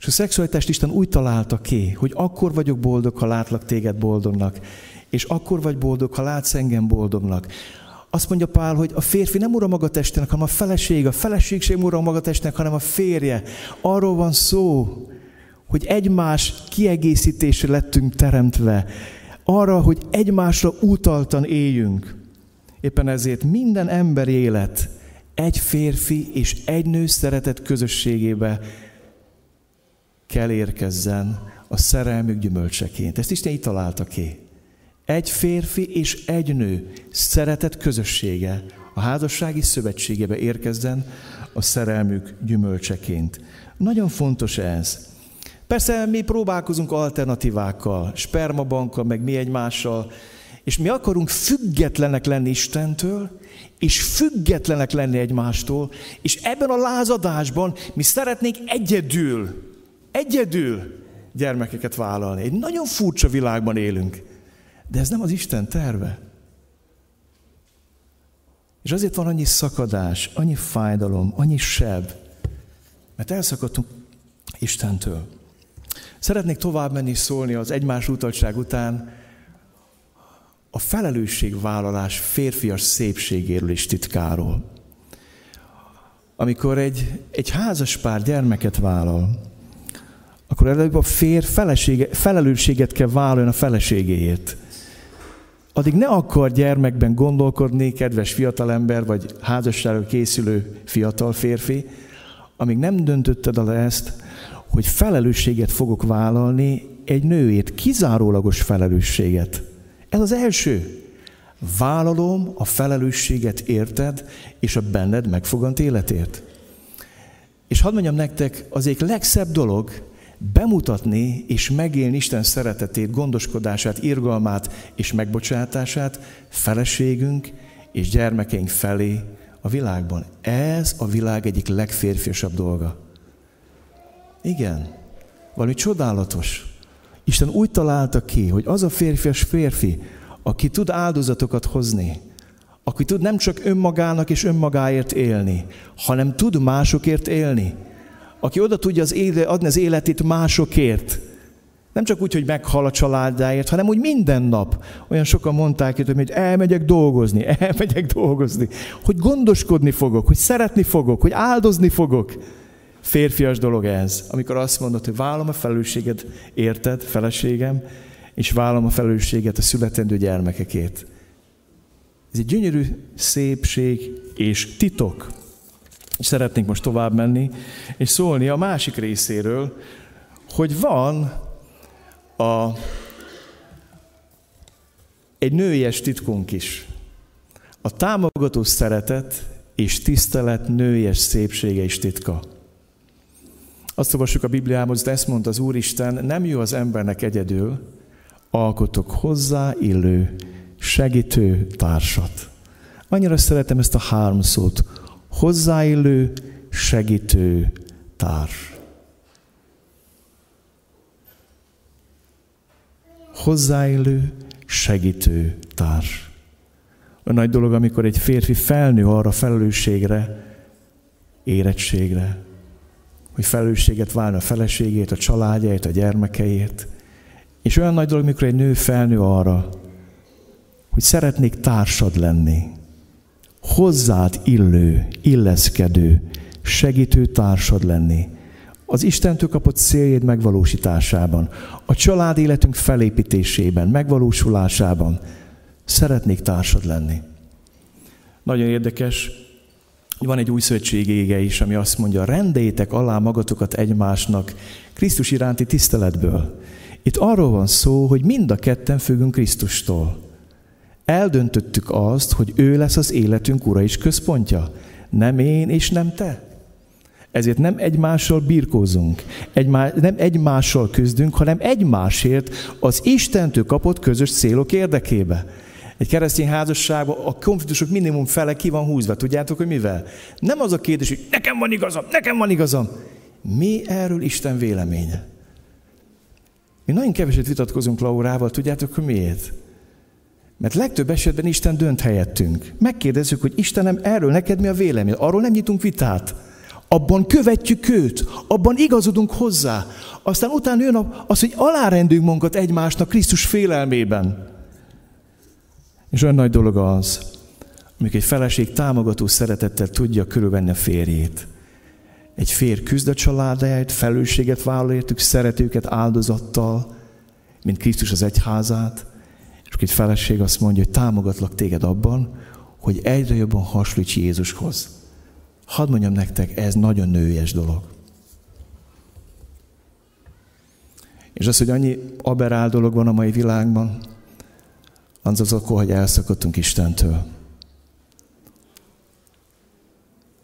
És a szexualitást Isten úgy találta ki, hogy akkor vagyok boldog, ha látlak téged boldognak, és akkor vagy boldog, ha látsz engem boldognak. Azt mondja Pál, hogy a férfi nem ura maga testének, hanem a feleség, a feleség sem ura maga testének, hanem a férje. Arról van szó, hogy egymás kiegészítésre lettünk teremtve. Arra, hogy egymásra utaltan éljünk. Éppen ezért minden ember élet egy férfi és egy nő szeretet közösségébe kell érkezzen a szerelmük gyümölcseként. Ezt Isten így találta ki. Egy férfi és egy nő szeretet közössége a házassági szövetségebe érkezzen a szerelmük gyümölcseként. Nagyon fontos ez. Persze mi próbálkozunk alternatívákkal, spermabankkal, meg mi egymással, és mi akarunk függetlenek lenni Istentől, és függetlenek lenni egymástól, és ebben a lázadásban mi szeretnénk egyedül, egyedül gyermekeket vállalni. Egy nagyon furcsa világban élünk. De ez nem az Isten terve. És azért van annyi szakadás, annyi fájdalom, annyi seb, mert elszakadtunk Istentől. Szeretnék tovább menni szólni az egymás utaltság után a felelősségvállalás férfias szépségéről és titkáról. Amikor egy, egy házas pár gyermeket vállal, akkor előbb a férj felesége, felelősséget kell vállalni a feleségéért addig ne akar gyermekben gondolkodni, kedves fiatalember, vagy házasságra készülő fiatal férfi, amíg nem döntötted el ezt, hogy felelősséget fogok vállalni egy nőért kizárólagos felelősséget. Ez az első. Vállalom a felelősséget érted, és a benned megfogant életért. És hadd mondjam nektek, az egyik legszebb dolog bemutatni és megélni Isten szeretetét, gondoskodását, irgalmát és megbocsátását feleségünk és gyermekeink felé a világban. Ez a világ egyik legférfiasabb dolga. Igen, valami csodálatos. Isten úgy találta ki, hogy az a férfias férfi, aki tud áldozatokat hozni, aki tud nem csak önmagának és önmagáért élni, hanem tud másokért élni, aki oda tudja az éle, adni az életét másokért, nem csak úgy, hogy meghal a családáért, hanem úgy minden nap. Olyan sokan mondták itt, hogy elmegyek dolgozni, elmegyek dolgozni, hogy gondoskodni fogok, hogy szeretni fogok, hogy áldozni fogok. Férfias dolog ez, amikor azt mondod, hogy vállom a felelősséget, érted, feleségem, és vállom a felelősséget a születendő gyermekekért. Ez egy gyönyörű szépség és titok. És szeretnénk most tovább menni, és szólni a másik részéről, hogy van a, egy nőies titkunk is. A támogató szeretet és tisztelet nőies szépsége és titka. Azt olvassuk a Bibliában, hogy ezt mondta az Úristen, nem jó az embernek egyedül, alkotok hozzá illő, segítő társat. Annyira szeretem ezt a három szót. Hozzáillő, segítő társ. Hozzáillő, segítő társ. A nagy dolog, amikor egy férfi felnő arra felelősségre, érettségre, hogy felelősséget válna a feleségét, a családjáért, a gyermekeért. És olyan nagy dolog, mikor egy nő felnő arra, hogy szeretnék társad lenni, hozzád illő, illeszkedő, segítő társad lenni, az Istentől kapott céljét megvalósításában, a család életünk felépítésében, megvalósulásában szeretnék társad lenni. Nagyon érdekes, van egy új szövetségi ége is, ami azt mondja, rendeljétek alá magatokat egymásnak Krisztus iránti tiszteletből. Itt arról van szó, hogy mind a ketten függünk Krisztustól. Eldöntöttük azt, hogy ő lesz az életünk ura és központja. Nem én és nem te. Ezért nem egymással birkózunk, egymá, nem egymással küzdünk, hanem egymásért az Istentől kapott közös célok érdekébe. Egy keresztény házasságban a konfliktusok minimum fele ki van húzva. Tudjátok, hogy mivel? Nem az a kérdés, hogy nekem van igazam, nekem van igazam. Mi erről Isten véleménye? Mi nagyon keveset vitatkozunk Laurával, tudjátok, hogy miért? Mert legtöbb esetben Isten dönt helyettünk. Megkérdezzük, hogy Istenem, erről neked mi a vélemény? Arról nem nyitunk vitát. Abban követjük őt, abban igazodunk hozzá. Aztán utána jön az, hogy alárendünk magunkat egymásnak Krisztus félelmében. És olyan nagy dolog az, amikor egy feleség támogató szeretettel tudja körülvenni a férjét. Egy férj küzd a családjáért, felelősséget vállal értük, szeret őket áldozattal, mint Krisztus az egyházát, és egy feleség azt mondja, hogy támogatlak téged abban, hogy egyre jobban hasonlíts Jézushoz. Hadd mondjam nektek, ez nagyon nőies dolog. És az, hogy annyi aberál dolog van a mai világban, az akkor, hogy elszakadtunk Istentől.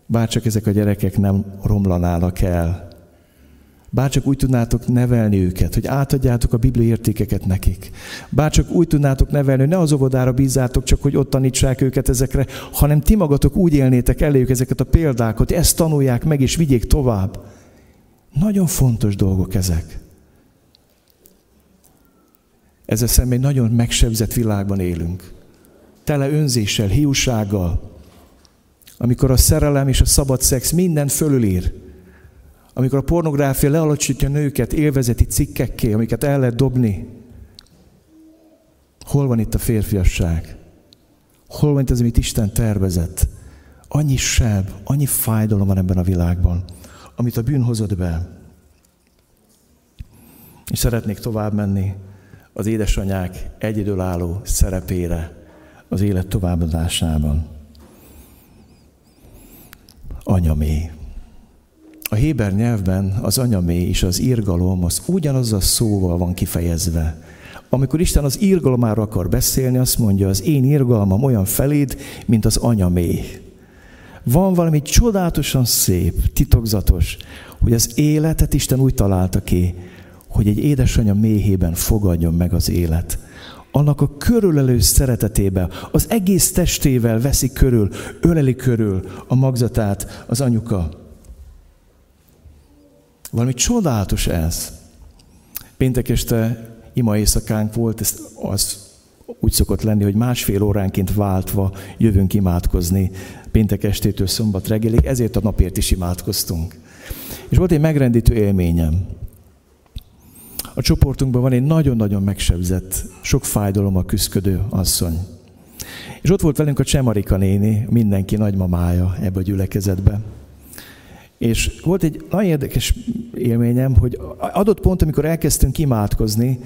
Bárcsak ezek a gyerekek nem romlanának el, Bárcsak úgy tudnátok nevelni őket, hogy átadjátok a Biblia értékeket nekik. Bárcsak úgy tudnátok nevelni, hogy ne az óvodára bízzátok, csak hogy ott tanítsák őket ezekre, hanem ti magatok úgy élnétek eléjük ezeket a példákat, hogy ezt tanulják meg és vigyék tovább. Nagyon fontos dolgok ezek. Ezzel szemben egy nagyon megsebzett világban élünk. Tele önzéssel, hiúsággal, amikor a szerelem és a szabad szex minden fölülír amikor a pornográfia lealacsítja nőket élvezeti cikkekké, amiket el lehet dobni. Hol van itt a férfiasság? Hol van itt az, amit Isten tervezett? Annyi seb, annyi fájdalom van ebben a világban, amit a bűn hozott be. És szeretnék tovább menni az édesanyák egyedülálló szerepére az élet továbbadásában. Anyamé a héber nyelvben az anyamé és az írgalom az ugyanaz a szóval van kifejezve. Amikor Isten az írgalomáról akar beszélni, azt mondja, az én írgalmam olyan feléd, mint az anyamé. Van valami csodálatosan szép, titokzatos, hogy az életet Isten úgy találta ki, hogy egy édesanyja méhében fogadjon meg az élet. Annak a körülelő szeretetével, az egész testével veszi körül, öleli körül a magzatát az anyuka. Valami csodálatos ez. Péntek este ima éjszakánk volt, ez az úgy szokott lenni, hogy másfél óránként váltva jövünk imádkozni péntek estétől szombat reggelig, ezért a napért is imádkoztunk. És volt egy megrendítő élményem. A csoportunkban van egy nagyon-nagyon megsebzett, sok fájdalommal küzdködő asszony. És ott volt velünk a Csemarika néni, mindenki nagymamája ebbe a gyülekezetbe. És volt egy nagyon érdekes élményem, hogy adott pont, amikor elkezdtünk imádkozni,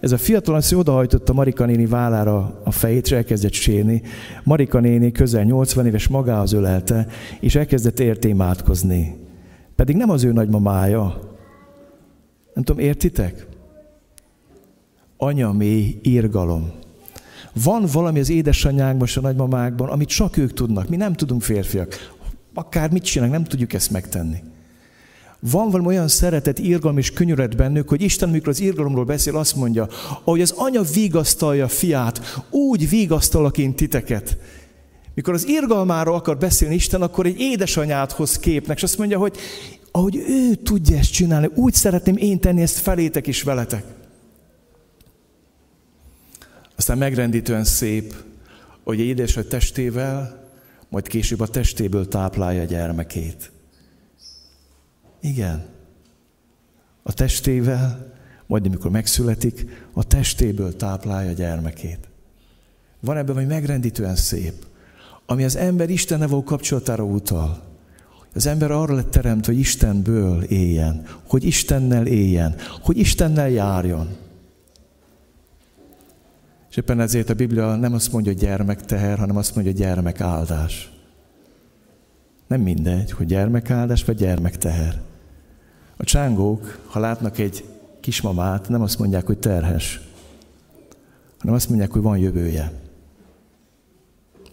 ez a fiatal asszony odahajtotta Marika néni vállára a fejét, és elkezdett sírni. Marika néni közel 80 éves magához ölelte, és elkezdett érte imádkozni. Pedig nem az ő nagymamája. Nem tudom, értitek? Anya mély írgalom. Van valami az édesanyákban és a nagymamákban, amit csak ők tudnak. Mi nem tudunk férfiak. Akár mit csinálunk, nem tudjuk ezt megtenni. Van valami olyan szeretet, írgalom és könyörет bennük, hogy Isten, mikor az írgalomról beszél, azt mondja, ahogy az anya vigasztalja fiát, úgy vigasztalak én titeket. Mikor az írgalmáról akar beszélni Isten, akkor egy édesanyát hoz képnek, és azt mondja, hogy ahogy ő tudja ezt csinálni, úgy szeretném én tenni ezt felétek is veletek. Aztán megrendítően szép, hogy egy édesanyja testével, majd később a testéből táplálja a gyermekét. Igen. A testével, majd amikor megszületik, a testéből táplálja a gyermekét. Van ebben vagy megrendítően szép, ami az ember Istenne való kapcsolatára utal. Az ember arra lett teremt, hogy Istenből éljen, hogy Istennel éljen, hogy Istennel járjon. És éppen ezért a Biblia nem azt mondja, hogy gyermekteher, hanem azt mondja, hogy gyermekáldás. Nem mindegy, hogy gyermekáldás vagy gyermekteher. A csángók, ha látnak egy kismamát, nem azt mondják, hogy terhes, hanem azt mondják, hogy van jövője.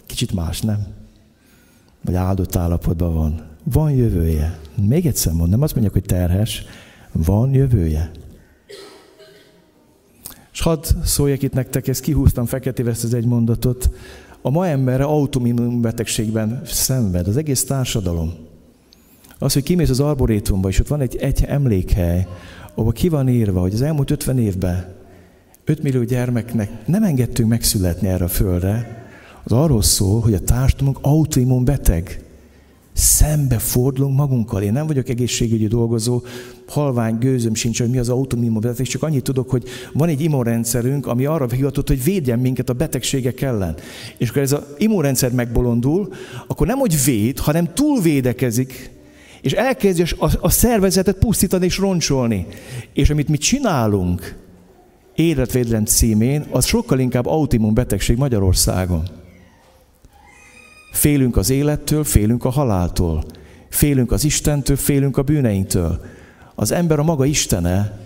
Kicsit más, nem? Vagy áldott állapotban van. Van jövője. Még egyszer mondom, nem azt mondják, hogy terhes, van jövője. És hadd szóljak itt nektek, ezt kihúztam feketével ezt az egy mondatot. A ma emberre autoimmun betegségben szenved az egész társadalom. Az, hogy kimész az arborétumba, és ott van egy, egy emlékhely, ahol ki van írva, hogy az elmúlt 50 évben 5 millió gyermeknek nem engedtünk megszületni erre a földre, az arról szól, hogy a társadalmunk autoimmun beteg. Szembe fordulunk magunkkal. Én nem vagyok egészségügyi dolgozó, halvány gőzöm sincs, hogy mi az autoimmun beteg, csak annyit tudok, hogy van egy immunrendszerünk, ami arra hivatott, hogy védjen minket a betegségek ellen. És akkor ez az immunrendszer megbolondul, akkor nem, hogy véd, hanem túlvédekezik, és elkezdi a, a szervezetet pusztítani és roncsolni. És amit mi csinálunk életvédelem címén, az sokkal inkább autoimmun betegség Magyarországon. Félünk az élettől, félünk a haláltól. Félünk az Istentől, félünk a bűneinktől. Az ember a maga Istene,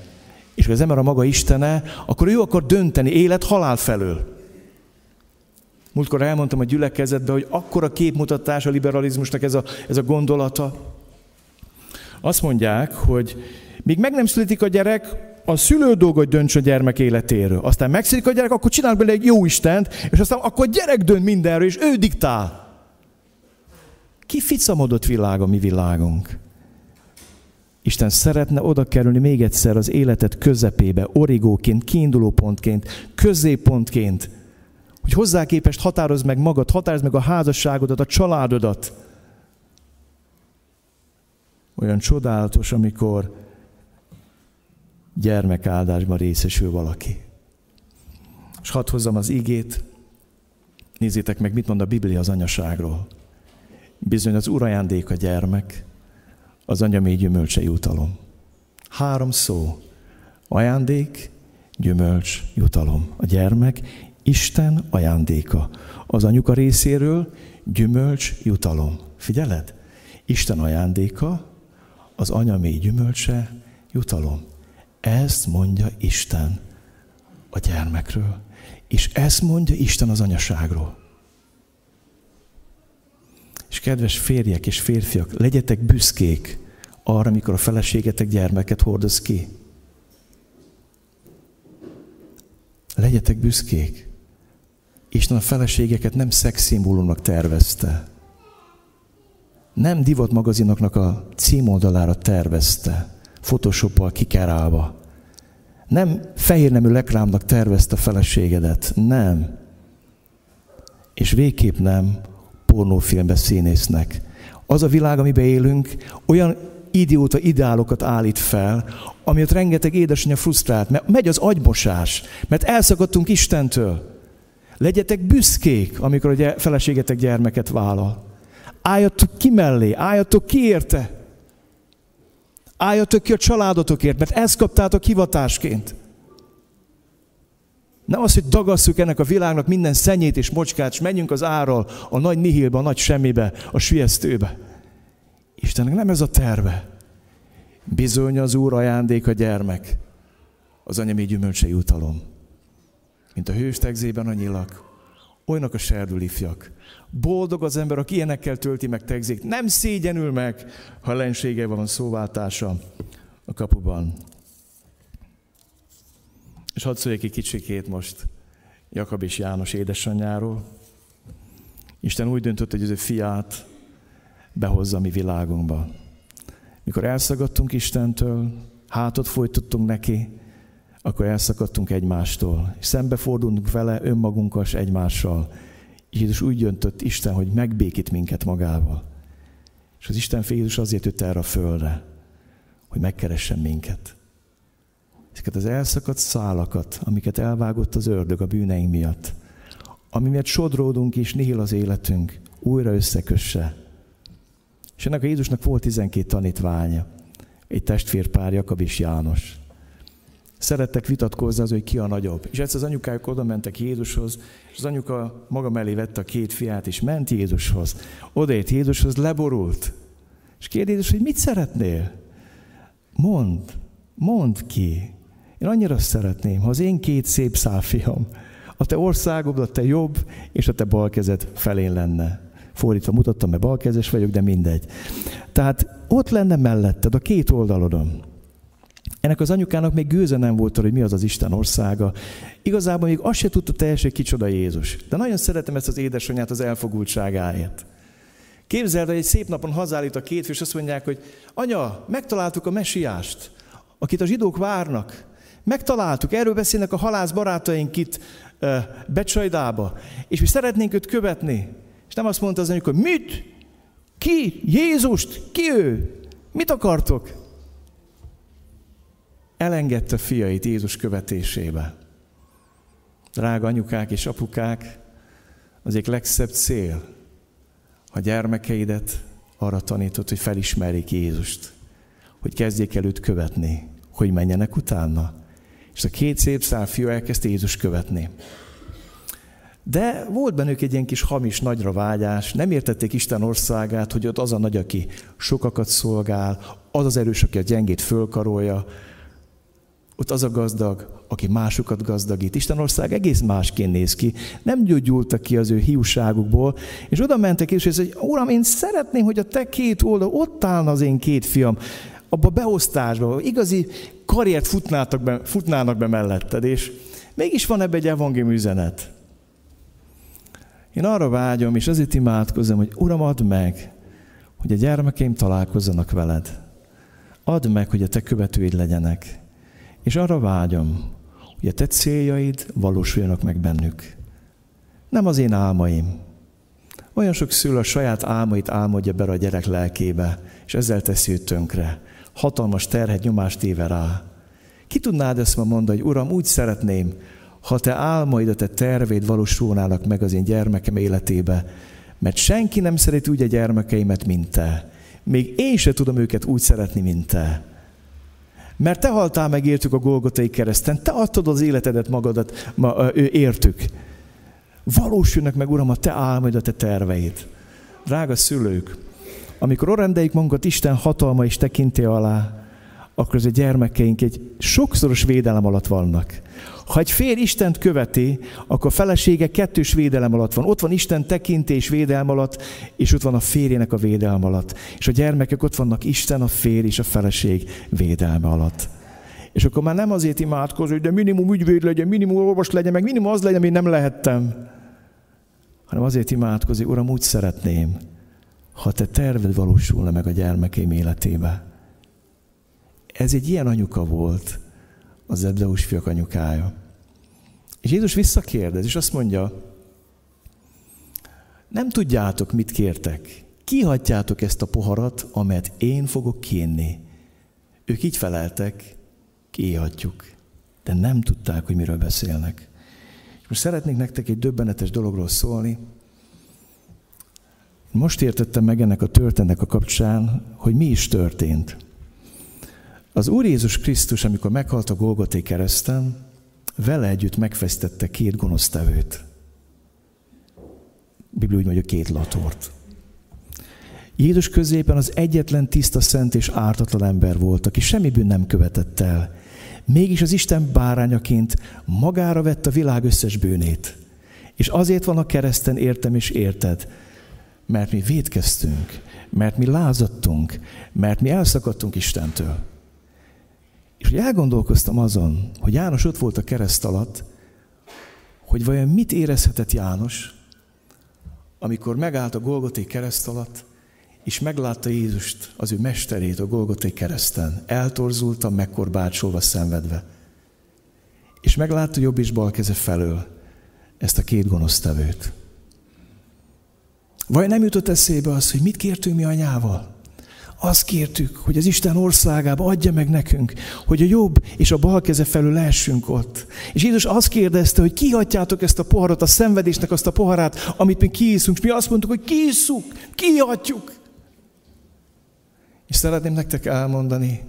és ha az ember a maga Istene, akkor ő akar dönteni élet-halál felől. Múltkor elmondtam a gyülekezetbe, hogy akkora képmutatás a liberalizmusnak ez a, ez a gondolata. Azt mondják, hogy míg meg nem születik a gyerek, a szülő dolga, hogy dönts a gyermek életéről. Aztán megszületik a gyerek, akkor csinál bele egy jó Istent, és aztán akkor a gyerek dönt mindenről, és ő diktál. Ki ficamodott világ a mi világunk? Isten szeretne oda kerülni még egyszer az életet közepébe, origóként, kiindulópontként, középpontként, hogy hozzá képest határozd meg magad, határozd meg a házasságodat, a családodat. Olyan csodálatos, amikor gyermekáldásban részesül valaki. És hadd hozzam az igét, nézzétek meg, mit mond a Biblia az anyaságról. Bizony az urajándék a gyermek, az anya mély gyümölcse jutalom. Három szó. Ajándék, gyümölcs, jutalom. A gyermek Isten ajándéka. Az anyuka részéről gyümölcs, jutalom. Figyeled? Isten ajándéka, az anya mély gyümölcse, jutalom. Ezt mondja Isten a gyermekről. És ezt mondja Isten az anyaságról. És kedves férjek és férfiak, legyetek büszkék arra, amikor a feleségetek gyermeket hordoz ki. Legyetek büszkék. Isten a feleségeket nem szexszimbólumnak tervezte. Nem divatmagazinoknak a címoldalára tervezte, photoshoppal kikerálva. Nem fehérnemű lekrámnak tervezte a feleségedet, nem. És végképp nem pornófilmbe színésznek. Az a világ, amiben élünk, olyan idióta ideálokat állít fel, amiatt rengeteg édesanyja frusztrált, mert megy az agymosás, mert elszakadtunk Istentől. Legyetek büszkék, amikor a feleségetek gyermeket vállal. Álljatok ki mellé, álljatok ki érte. Álljatok ki a családotokért, mert ezt kaptátok hivatásként. Nem az, hogy dagasszuk ennek a világnak minden szennyét és mocskát, és menjünk az árral a nagy nihilbe, a nagy semmibe, a sülyeztőbe. Istennek nem ez a terve. Bizony az Úr ajándék a gyermek, az anyami gyümölcse jutalom. Mint a hőstegzében a nyilak, olyanok a serdül. Boldog az ember, aki ilyenekkel tölti meg tegzék. Nem szégyenül meg, ha lensége van szóváltása a kapuban. És hadd szóljak egy kicsikét most Jakab és János édesanyjáról. Isten úgy döntött, hogy az ő fiát behozza a mi világunkba. Mikor elszakadtunk Istentől, hátot folytottunk neki, akkor elszakadtunk egymástól. És szembefordulunk vele önmagunkkal és egymással. Jézus úgy döntött Isten, hogy megbékít minket magával. És az Isten fia Jézus azért jött erre a földre, hogy megkeressen minket. Ezeket az elszakadt szálakat, amiket elvágott az ördög a bűneink miatt, ami miatt sodródunk és nihil az életünk, újra összekösse. És ennek a Jézusnak volt 12 tanítványa. Egy testvérpár, Jakab és János. Szerettek vitatkozni az, hogy ki a nagyobb. És egyszer az anyukájuk oda mentek Jézushoz, és az anyuka maga mellé vette a két fiát, és ment Jézushoz. Odaért Jézushoz, leborult. És kérdezi Jézus, hogy mit szeretnél? Mondd, mondd ki. Én annyira szeretném, ha az én két szép szálfiam a te országod, a te jobb, és a te bal kezed felén lenne. Fordítva mutattam, mert balkezes vagyok, de mindegy. Tehát ott lenne melletted, a két oldalodon. Ennek az anyukának még gőze nem volt hogy mi az az Isten országa. Igazából még azt se tudta teljesen, hogy kicsoda Jézus. De nagyon szeretem ezt az édesanyját az elfogultságáért. Képzeld, hogy egy szép napon hazállít a két és azt mondják, hogy anya, megtaláltuk a mesiást, akit a zsidók várnak. Megtaláltuk, erről beszélnek a halász barátaink itt Becsajdába, és mi szeretnénk őt követni. És nem azt mondta az anyuka, hogy mit? Ki? Jézust? Ki ő? Mit akartok? Elengedte fiait Jézus követésébe. Drága anyukák és apukák, az egyik legszebb cél, ha gyermekeidet arra tanított, hogy felismerjék Jézust, hogy kezdjék el őt követni, hogy menjenek utána. És a két szép szál fiú elkezdte Jézus követni. De volt bennük egy ilyen kis hamis nagyra vágyás, nem értették Isten országát, hogy ott az a nagy, aki sokakat szolgál, az az erős, aki a gyengét fölkarolja, ott az a gazdag, aki másokat gazdagít. Isten ország egész másként néz ki. Nem gyógyultak ki az ő hiúságukból, és oda mentek és hogy Uram, én szeretném, hogy a te két oldal ott állna az én két fiam, abba a beosztásba, igazi karriert futnának be, futnának be melletted, és mégis van ebbe egy evangélium üzenet. Én arra vágyom, és azért imádkozom, hogy Uram, add meg, hogy a gyermekeim találkozzanak veled. Add meg, hogy a te követőid legyenek. És arra vágyom, hogy a te céljaid valósuljanak meg bennük. Nem az én álmaim. Olyan sok szül a saját álmait álmodja be a gyerek lelkébe, és ezzel teszi őt tönkre. Hatalmas terhet, nyomást éve rá. Ki tudnád ezt ma mondani, hogy Uram, úgy szeretném, ha te álmaid, a te tervéd valósulnának meg az én gyermekem életébe, mert senki nem szereti úgy a gyermekeimet, mint te. Még én se tudom őket úgy szeretni, mint te. Mert te haltál meg értük a Golgotai kereszten, te adtad az életedet magadat, ma, ő értük. Valósulnak meg, Uram, a te álmaid, a te terveid. Drága szülők, amikor orendeljük magunkat Isten hatalma és tekinté alá, akkor az a gyermekeink egy sokszoros védelem alatt vannak. Ha egy férj Istent követi, akkor a felesége kettős védelem alatt van. Ott van Isten tekintés védelem alatt, és ott van a férjének a védelem alatt. És a gyermekek ott vannak Isten, a férj és a feleség védelme alatt. És akkor már nem azért imádkozni, hogy de minimum ügyvéd legyen, minimum orvos legyen, meg minimum az legyen, amit nem lehettem, hanem azért imádkozik, Uram, úgy szeretném, ha te terved valósulna meg a gyermekeim életébe. Ez egy ilyen anyuka volt, az Zebdeus fiak anyukája. És Jézus visszakérdez, és azt mondja, nem tudjátok, mit kértek. Kihagyjátok ezt a poharat, amelyet én fogok kínni. Ők így feleltek, kihatjuk. De nem tudták, hogy miről beszélnek. És most szeretnék nektek egy döbbenetes dologról szólni. Most értettem meg ennek a történetnek a kapcsán, hogy mi is történt. Az Úr Jézus Krisztus, amikor meghalt a Golgoté kereszten, vele együtt megfesztette két gonosztevőt. Biblia úgy mondja, két latort. Jézus középen az egyetlen tiszta, szent és ártatlan ember volt, aki semmi bűn nem követett el. Mégis az Isten bárányaként magára vett a világ összes bűnét. És azért van a kereszten értem és érted, mert mi védkeztünk, mert mi lázadtunk, mert mi elszakadtunk Istentől. És hogy elgondolkoztam azon, hogy János ott volt a kereszt alatt, hogy vajon mit érezhetett János, amikor megállt a Golgoté kereszt alatt, és meglátta Jézust, az ő mesterét a Golgoté kereszten, eltorzultan, megkorbácsolva, szenvedve. És meglátta jobb és bal keze felől ezt a két gonosztevőt. Vajon nem jutott eszébe az, hogy mit kértünk mi anyával? Azt kértük, hogy az Isten országába adja meg nekünk, hogy a jobb és a bal keze felül lehessünk ott. És Jézus azt kérdezte, hogy kihatjátok ezt a poharat, a szenvedésnek azt a poharát, amit mi kiiszunk. És mi azt mondtuk, hogy kiisszuk, kihatjuk. És szeretném nektek elmondani,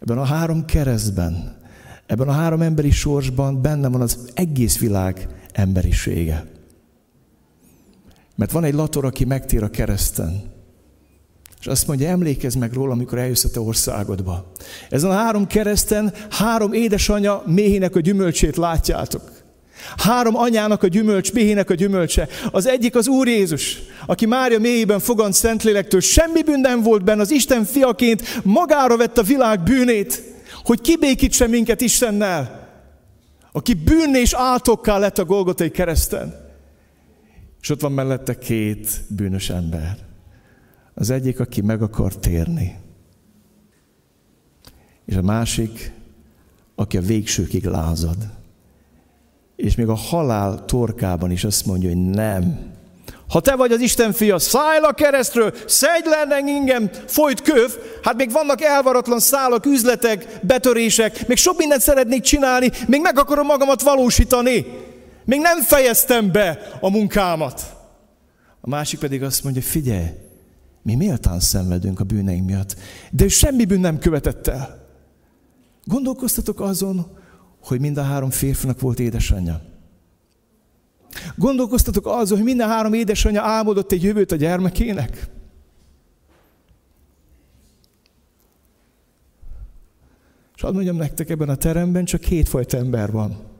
ebben a három keresztben, ebben a három emberi sorsban benne van az egész világ emberisége. Mert van egy lator, aki megtér a kereszten, és azt mondja, emlékezz meg róla, amikor eljössz a te országodba. Ezen a három kereszten három édesanyja méhének a gyümölcsét látjátok. Három anyának a gyümölcs, méhének a gyümölcse. Az egyik az Úr Jézus, aki Mária méhében fogant Szentlélektől. Semmi bűn nem volt benne, az Isten fiaként magára vett a világ bűnét, hogy kibékítse minket Istennel. Aki bűnné és áltokká lett a Golgotai kereszten. És ott van mellette két bűnös ember. Az egyik, aki meg akar térni. És a másik, aki a végsőkig lázad. És még a halál torkában is azt mondja, hogy nem. Ha te vagy az Isten fia, szállj a keresztről, szedj le engem, folyt köv, hát még vannak elvaratlan szálak, üzletek, betörések, még sok mindent szeretnék csinálni, még meg akarom magamat valósítani. Még nem fejeztem be a munkámat. A másik pedig azt mondja, figyelj, mi méltán szenvedünk a bűneink miatt, de ő semmi bűn nem követett el. Gondolkoztatok azon, hogy mind a három férfinak volt édesanyja. Gondolkoztatok azon, hogy minden három édesanyja álmodott egy jövőt a gyermekének? És hadd mondjam nektek, ebben a teremben csak kétfajta ember van.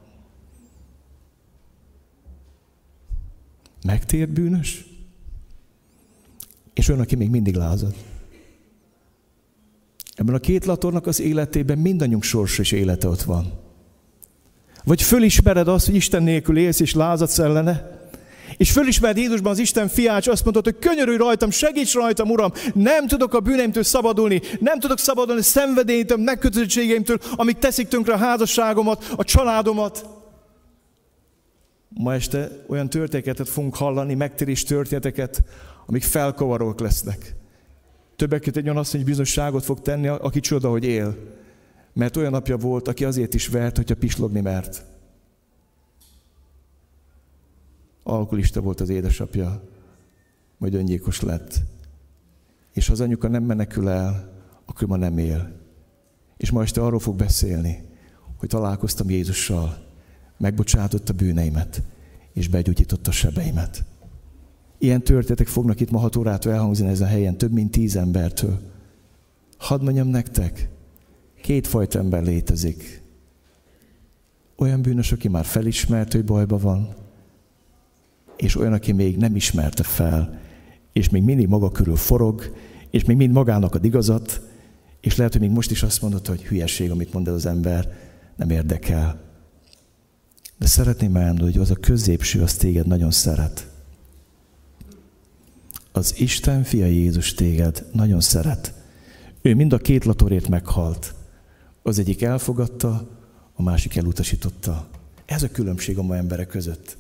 Megtért bűnös, és olyan, aki még mindig lázad. Ebben a két latornak az életében mindannyiunk sorsa és élete ott van. Vagy fölismered azt, hogy Isten nélkül élsz és lázadsz ellene, és fölismered Jézusban az Isten fiát, azt mondod, hogy könyörülj rajtam, segíts rajtam, Uram, nem tudok a bűneimtől szabadulni, nem tudok szabadulni a szenvedélytől, megkötöttségeimtől, amik teszik tönkre a házasságomat, a családomat. Ma este olyan történeteket fogunk hallani, megtérés történeteket, amik felkavarók lesznek. Többek között egy olyan asszony, bizonyságot fog tenni, aki csoda, hogy él. Mert olyan napja volt, aki azért is vert, hogyha pislogni mert. Alkoholista volt az édesapja, majd öngyilkos lett. És ha az anyuka nem menekül el, akkor ma nem él. És ma este arról fog beszélni, hogy találkoztam Jézussal, megbocsátott a bűneimet, és begyógyította a sebeimet. Ilyen történetek fognak itt ma hat órától elhangzni ezen a helyen, több mint tíz embertől. Hadd mondjam nektek, kétfajta ember létezik. Olyan bűnös, aki már felismert, hogy bajba van, és olyan, aki még nem ismerte fel, és még mindig maga körül forog, és még mind magának ad igazat, és lehet, hogy még most is azt mondod, hogy hülyeség, amit mond az ember, nem érdekel. De szeretném elmondani, hogy az a középső, az téged nagyon szeret. Az Isten fia Jézus téged nagyon szeret. Ő mind a két latorért meghalt. Az egyik elfogadta, a másik elutasította. Ez a különbség a ma emberek között.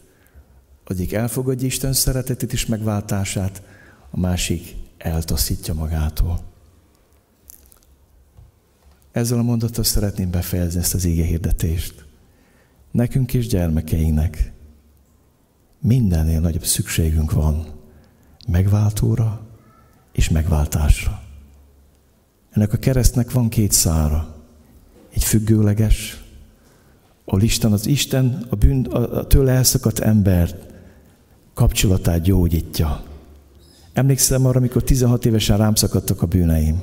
Az egyik elfogadja Isten szeretetét és megváltását, a másik eltaszítja magától. Ezzel a mondattal szeretném befejezni ezt az ége hirdetést. Nekünk és gyermekeinknek mindennél nagyobb szükségünk van megváltóra és megváltásra. Ennek a keresztnek van két szára. Egy függőleges, ahol Isten az Isten a, bűn, a tőle elszakadt ember kapcsolatát gyógyítja. Emlékszem arra, amikor 16 évesen rám szakadtak a bűneim.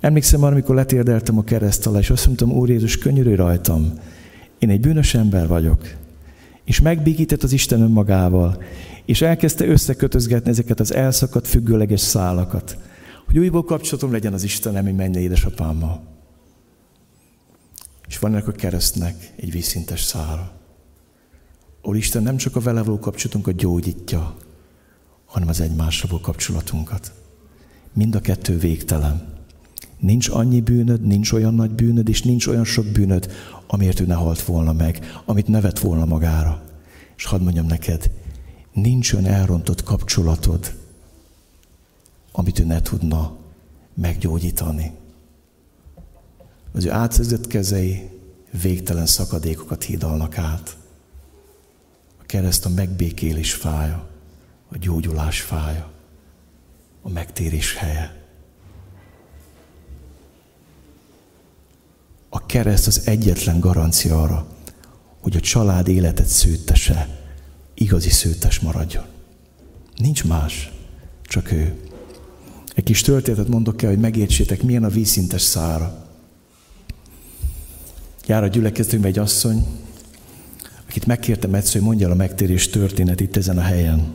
Emlékszem arra, amikor letérdeltem a kereszt alá, és azt mondtam, Úr Jézus, könyörülj rajtam. Én egy bűnös ember vagyok. És megbékített az Isten önmagával, és elkezdte összekötözgetni ezeket az elszakadt, függőleges szálakat, hogy újból kapcsolatom legyen az Istenem, mint mennyei édesapámmal. És van ennek a keresztnek egy vízszintes szára, ahol Isten nem csak a vele való kapcsolatunkat gyógyítja, hanem az egymásra való kapcsolatunkat. Mind a kettő végtelen. Nincs annyi bűnöd, nincs olyan nagy bűnöd, és nincs olyan sok bűnöd, amiért ő ne halt volna meg, amit nevet volna magára. És hadd mondjam neked, nincs olyan elrontott kapcsolatod, amit ő ne tudna meggyógyítani. Az ő átszerzett kezei végtelen szakadékokat hídalnak át. A kereszt a megbékélés fája, a gyógyulás fája, a megtérés helye. A kereszt az egyetlen garancia arra, hogy a család életet szőttese, igazi szőttes maradjon. Nincs más, csak ő. Egy kis történetet mondok el, hogy megértsétek, milyen a vízszintes szára. Jár a gyülekezetünkbe egy asszony, akit megkértem egyszer, hogy mondja el a megtérés történet itt ezen a helyen.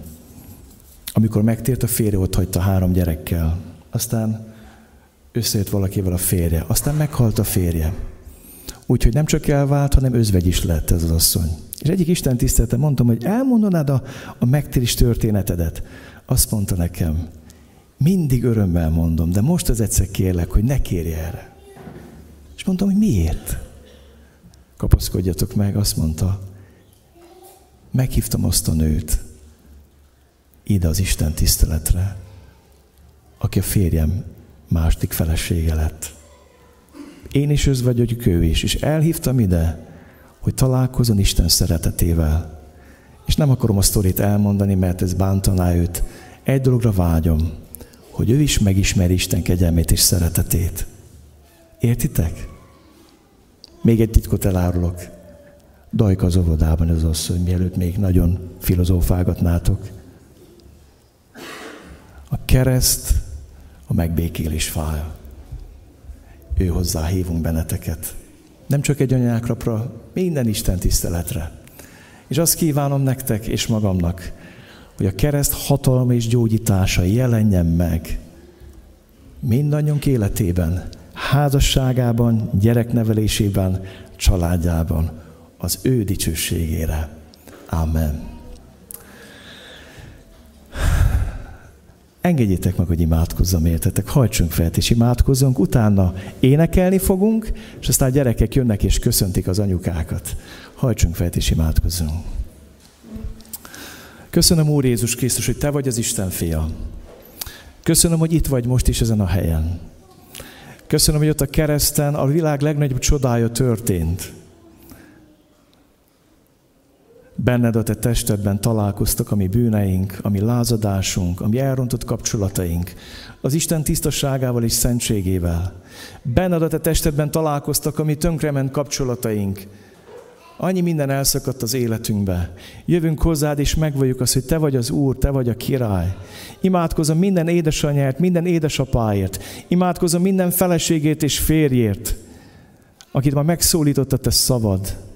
Amikor megtért, a férje ott hagyta három gyerekkel. Aztán összejött valakivel a férje. Aztán meghalt a férje. Úgyhogy nem csak elvált, hanem özvegy is lett ez az asszony. És egyik Isten tisztelete mondtam, hogy elmondanád a, a megtérés történetedet. Azt mondta nekem, mindig örömmel mondom, de most az egyszer kérlek, hogy ne kérj erre. És mondtam, hogy miért? Kapaszkodjatok meg, azt mondta, meghívtam azt a nőt ide az Isten tiszteletre, aki a férjem második felesége lett. Én is ősz vagyok, ő is, és elhívtam ide, hogy találkozon Isten szeretetével. És nem akarom a sztorit elmondani, mert ez bántaná őt. Egy dologra vágyom, hogy ő is megismeri Isten kegyelmét és szeretetét. Értitek? Még egy titkot elárulok. Dajka az óvodában az, hogy mielőtt még nagyon filozófálgatnátok. A kereszt a megbékélés fája. Ő hozzá hívunk benneteket. Nem csak egy anyákrapra, minden Isten tiszteletre. És azt kívánom nektek és magamnak, hogy a kereszt hatalma és gyógyítása jelenjen meg mindannyiunk életében, házasságában, gyereknevelésében, családjában, az ő dicsőségére. Amen. Engedjétek meg, hogy imádkozzam értetek, hajtsunk fel és imádkozzunk, utána énekelni fogunk, és aztán a gyerekek jönnek és köszöntik az anyukákat. Hajtsunk fel és imádkozzunk. Köszönöm, Úr Jézus Krisztus, hogy Te vagy az Isten fia. Köszönöm, hogy itt vagy most is ezen a helyen. Köszönöm, hogy ott a kereszten a világ legnagyobb csodája történt. Benned a te testedben találkoztak a mi bűneink, a mi lázadásunk, a mi elrontott kapcsolataink, az Isten tisztaságával és szentségével. Benned a te testedben találkoztak a mi tönkrement kapcsolataink, Annyi minden elszakadt az életünkbe. Jövünk hozzád, és megvalljuk azt, hogy Te vagy az Úr, Te vagy a király. Imádkozom minden édesanyáért, minden édesapáért. Imádkozom minden feleségét és férjért, akit már megszólított a Te szavad.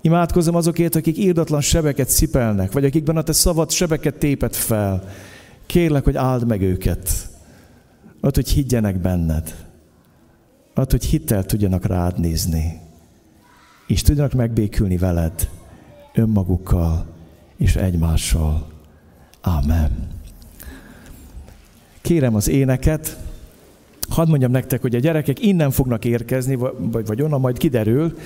Imádkozom azokért, akik írdatlan sebeket cipelnek, vagy akikben a Te szavad sebeket tépet fel. Kérlek, hogy áld meg őket. Add, hogy higgyenek benned. Add, hogy hittel tudjanak rád nézni. És tudjanak megbékülni veled, önmagukkal és egymással. Amen. Kérem az éneket, hadd mondjam nektek, hogy a gyerekek innen fognak érkezni, vagy, vagy onnan majd kiderül,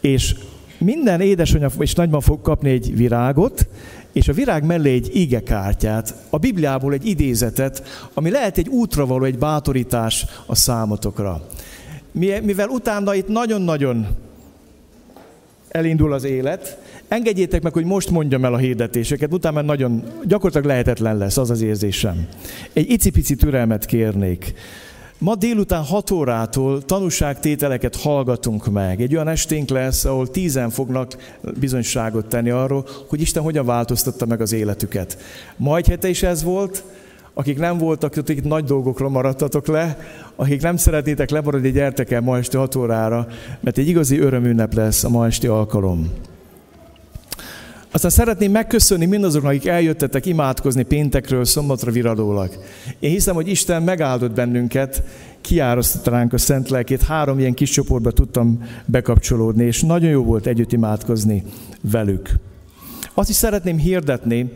és minden édesanyja és nagyma fog kapni egy virágot, és a virág mellé egy igekártyát, a Bibliából egy idézetet, ami lehet egy útra való, egy bátorítás a számotokra. Mivel utána itt nagyon-nagyon elindul az élet, engedjétek meg, hogy most mondjam el a hirdetéseket, utána már nagyon gyakorlatilag lehetetlen lesz, az az érzésem. Egy icipici türelmet kérnék. Ma délután 6 órától tanúságtételeket hallgatunk meg. Egy olyan esténk lesz, ahol tízen fognak bizonyságot tenni arról, hogy Isten hogyan változtatta meg az életüket. Ma egy hete is ez volt, akik nem voltak, akik nagy dolgokról maradtatok le, akik nem szeretnétek lemaradni, gyertek el ma este 6 órára, mert egy igazi örömünnep lesz a ma esti alkalom. Aztán szeretném megköszönni mindazoknak, akik eljöttetek imádkozni péntekről, szombatra viradólag. Én hiszem, hogy Isten megáldott bennünket, kiárasztotta ránk a szent lelkét, három ilyen kis csoportba tudtam bekapcsolódni, és nagyon jó volt együtt imádkozni velük. Azt is szeretném hirdetni,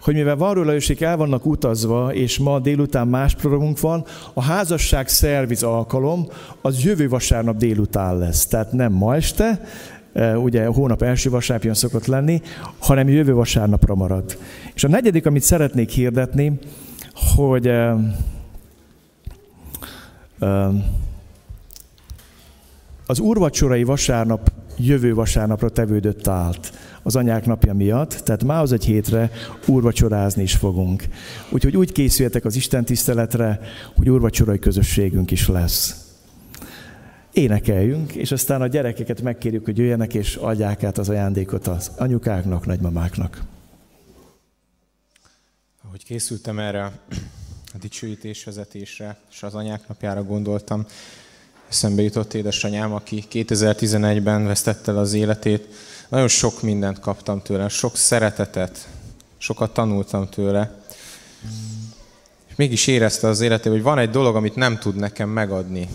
hogy mivel van róla őség el vannak utazva, és ma délután más programunk van, a házasság szerviz alkalom az jövő vasárnap délután lesz. Tehát nem ma este, ugye a hónap első vasárnapján szokott lenni, hanem jövő vasárnapra marad. És a negyedik, amit szeretnék hirdetni, hogy az úrvacsorai vasárnap jövő vasárnapra tevődött állt az anyák napja miatt, tehát már az egy hétre úrvacsorázni is fogunk. Úgyhogy úgy készüljetek az Isten tiszteletre, hogy úrvacsorai közösségünk is lesz énekeljünk, és aztán a gyerekeket megkérjük, hogy jöjjenek és adják át az ajándékot az anyukáknak, nagymamáknak. Ahogy készültem erre a dicsőítésvezetésre, és az anyák napjára gondoltam, eszembe jutott édesanyám, aki 2011-ben vesztette el az életét. Nagyon sok mindent kaptam tőle, sok szeretetet, sokat tanultam tőle. És mégis érezte az életében, hogy van egy dolog, amit nem tud nekem megadni.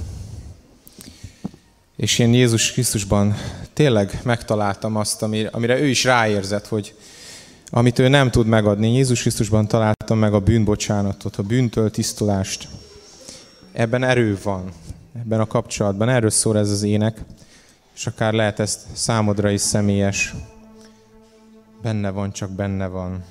És én Jézus Krisztusban tényleg megtaláltam azt, amire ő is ráérzett, hogy amit ő nem tud megadni. Jézus Krisztusban találtam meg a bűnbocsánatot, a bűntől tisztulást. Ebben erő van, ebben a kapcsolatban. Erről szól ez az ének, és akár lehet ezt számodra is személyes. Benne van, csak benne van.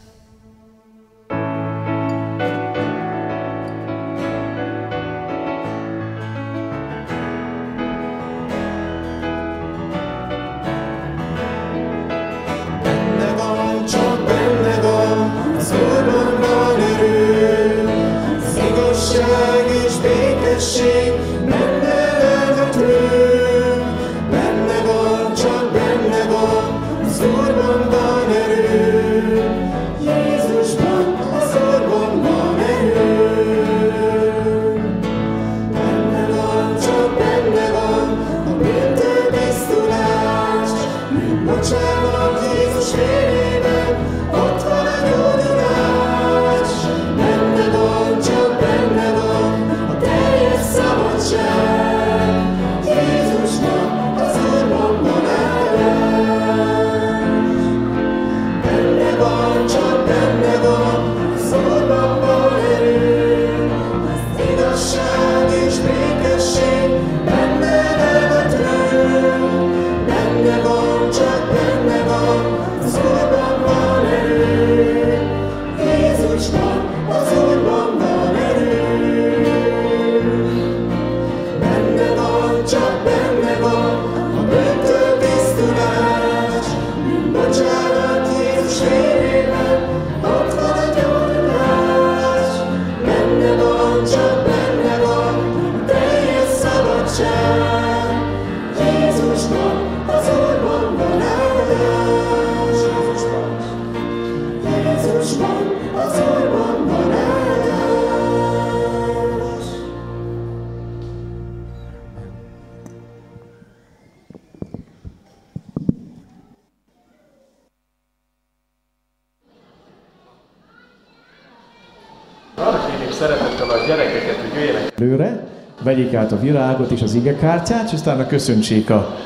És az igekártyát, és aztán köszöntsék a,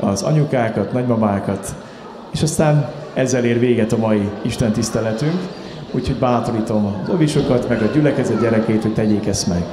az anyukákat, nagymamákat, és aztán ezzel ér véget a mai Isten tiszteletünk, úgyhogy bátorítom az ovisokat, meg a gyülekezet gyerekét, hogy tegyék ezt meg.